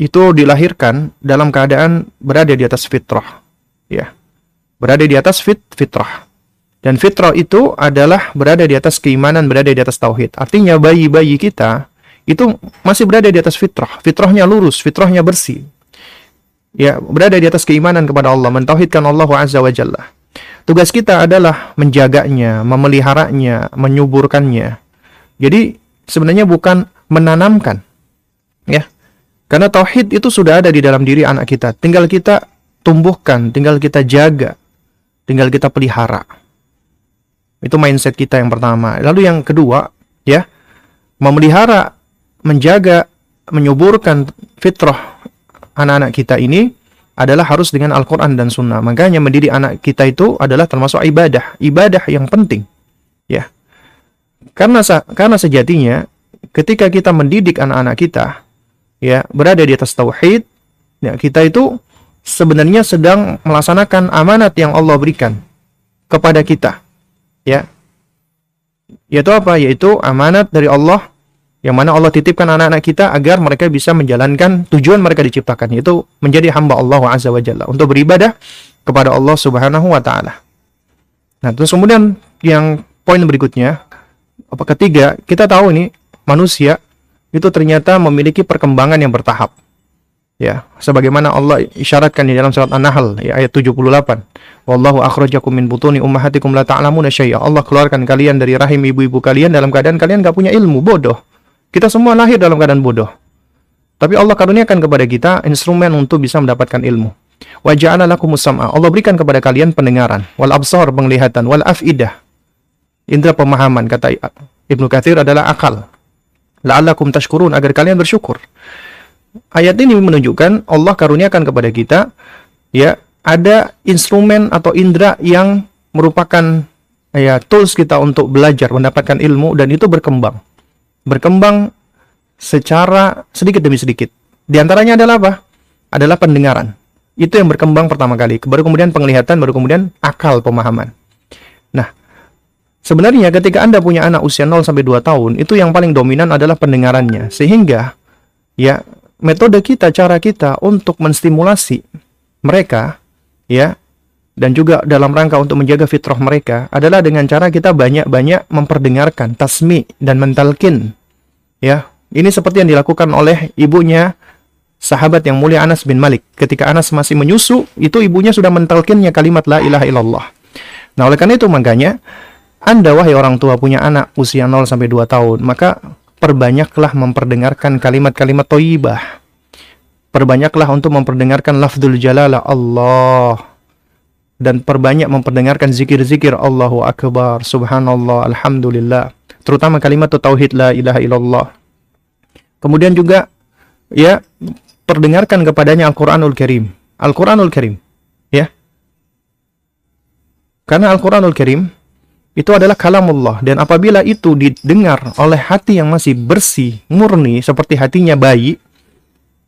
itu dilahirkan dalam keadaan berada di atas fitrah. Ya. Berada di atas fit fitrah. Dan fitrah itu adalah berada di atas keimanan, berada di atas tauhid. Artinya bayi-bayi kita itu masih berada di atas fitrah. Fitrahnya lurus, fitrahnya bersih. Ya, berada di atas keimanan kepada Allah, mentauhidkan Allah Azza wa Jalla. Tugas kita adalah menjaganya, memeliharanya, menyuburkannya. Jadi sebenarnya bukan menanamkan. Ya. Karena tauhid itu sudah ada di dalam diri anak kita. Tinggal kita tumbuhkan, tinggal kita jaga, tinggal kita pelihara. Itu mindset kita yang pertama. Lalu yang kedua, ya, memelihara, menjaga, menyuburkan fitrah anak-anak kita ini adalah harus dengan Al-Quran dan Sunnah. Makanya mendidik anak kita itu adalah termasuk ibadah. Ibadah yang penting. Ya. Karena karena sejatinya ketika kita mendidik anak-anak kita ya berada di atas tauhid, ya kita itu sebenarnya sedang melaksanakan amanat yang Allah berikan kepada kita. Ya. Yaitu apa? Yaitu amanat dari Allah yang mana Allah titipkan anak-anak kita agar mereka bisa menjalankan tujuan mereka diciptakan yaitu menjadi hamba Allah Azza wa Jalla untuk beribadah kepada Allah Subhanahu wa taala. Nah, terus kemudian yang poin berikutnya apa ketiga, kita tahu ini manusia itu ternyata memiliki perkembangan yang bertahap. Ya, sebagaimana Allah isyaratkan di dalam surat An-Nahl ya, ayat 78. Wallahu akhrajakum min butuni ummahatikum la ta'lamuna syai'a. Allah keluarkan kalian dari rahim ibu-ibu kalian dalam keadaan kalian gak punya ilmu, bodoh. Kita semua lahir dalam keadaan bodoh. Tapi Allah karuniakan kepada kita instrumen untuk bisa mendapatkan ilmu. Wa ja'ala sam'a. Allah berikan kepada kalian pendengaran, wal absar penglihatan, wal afidah. Indra pemahaman kata Ibnu Katsir adalah akal. La'allakum tashkurun agar kalian bersyukur. Ayat ini menunjukkan Allah karuniakan kepada kita ya ada instrumen atau indera yang merupakan ya tools kita untuk belajar mendapatkan ilmu dan itu berkembang berkembang secara sedikit demi sedikit. Di antaranya adalah apa? Adalah pendengaran. Itu yang berkembang pertama kali. Baru kemudian penglihatan, baru kemudian akal pemahaman. Nah, sebenarnya ketika Anda punya anak usia 0 sampai 2 tahun, itu yang paling dominan adalah pendengarannya. Sehingga ya metode kita, cara kita untuk menstimulasi mereka ya dan juga dalam rangka untuk menjaga fitrah mereka adalah dengan cara kita banyak-banyak memperdengarkan tasmi dan mentalkin ya ini seperti yang dilakukan oleh ibunya sahabat yang mulia Anas bin Malik. Ketika Anas masih menyusu itu ibunya sudah mentalkinnya kalimat la ilaha illallah. Nah oleh karena itu makanya anda wahai orang tua punya anak usia 0 sampai 2 tahun maka perbanyaklah memperdengarkan kalimat-kalimat toyibah perbanyaklah untuk memperdengarkan lafzul jalalah Allah. Dan perbanyak memperdengarkan zikir-zikir Allahu Akbar, Subhanallah, Alhamdulillah. Terutama kalimat tauhid la ilaha illallah. Kemudian juga ya perdengarkan kepadanya Al-Qur'anul Karim. Al-Qur'anul Karim. Ya. Karena Al-Qur'anul Karim itu adalah kalamullah dan apabila itu didengar oleh hati yang masih bersih, murni seperti hatinya bayi,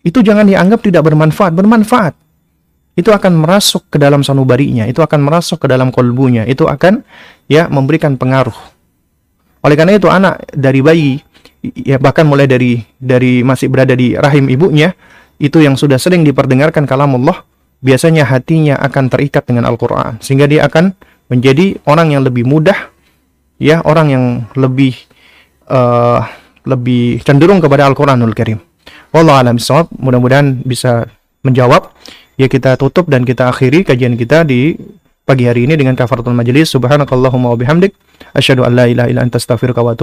itu jangan dianggap tidak bermanfaat, bermanfaat itu akan merasuk ke dalam sanubarinya, itu akan merasuk ke dalam kolbunya, itu akan ya memberikan pengaruh. Oleh karena itu anak dari bayi ya bahkan mulai dari dari masih berada di rahim ibunya itu yang sudah sering diperdengarkan kalam Allah biasanya hatinya akan terikat dengan Al-Qur'an. Sehingga dia akan menjadi orang yang lebih mudah ya orang yang lebih uh, lebih cenderung kepada Al-Qur'anul Karim. Wallahu a'lam mudah-mudahan bisa menjawab. Ya kita tutup dan kita akhiri kajian kita di pagi hari ini dengan kafaratul majelis subhanakallahumma wa bihamdik. Asyhadu an la ilaha illa anta astaghfiruka wa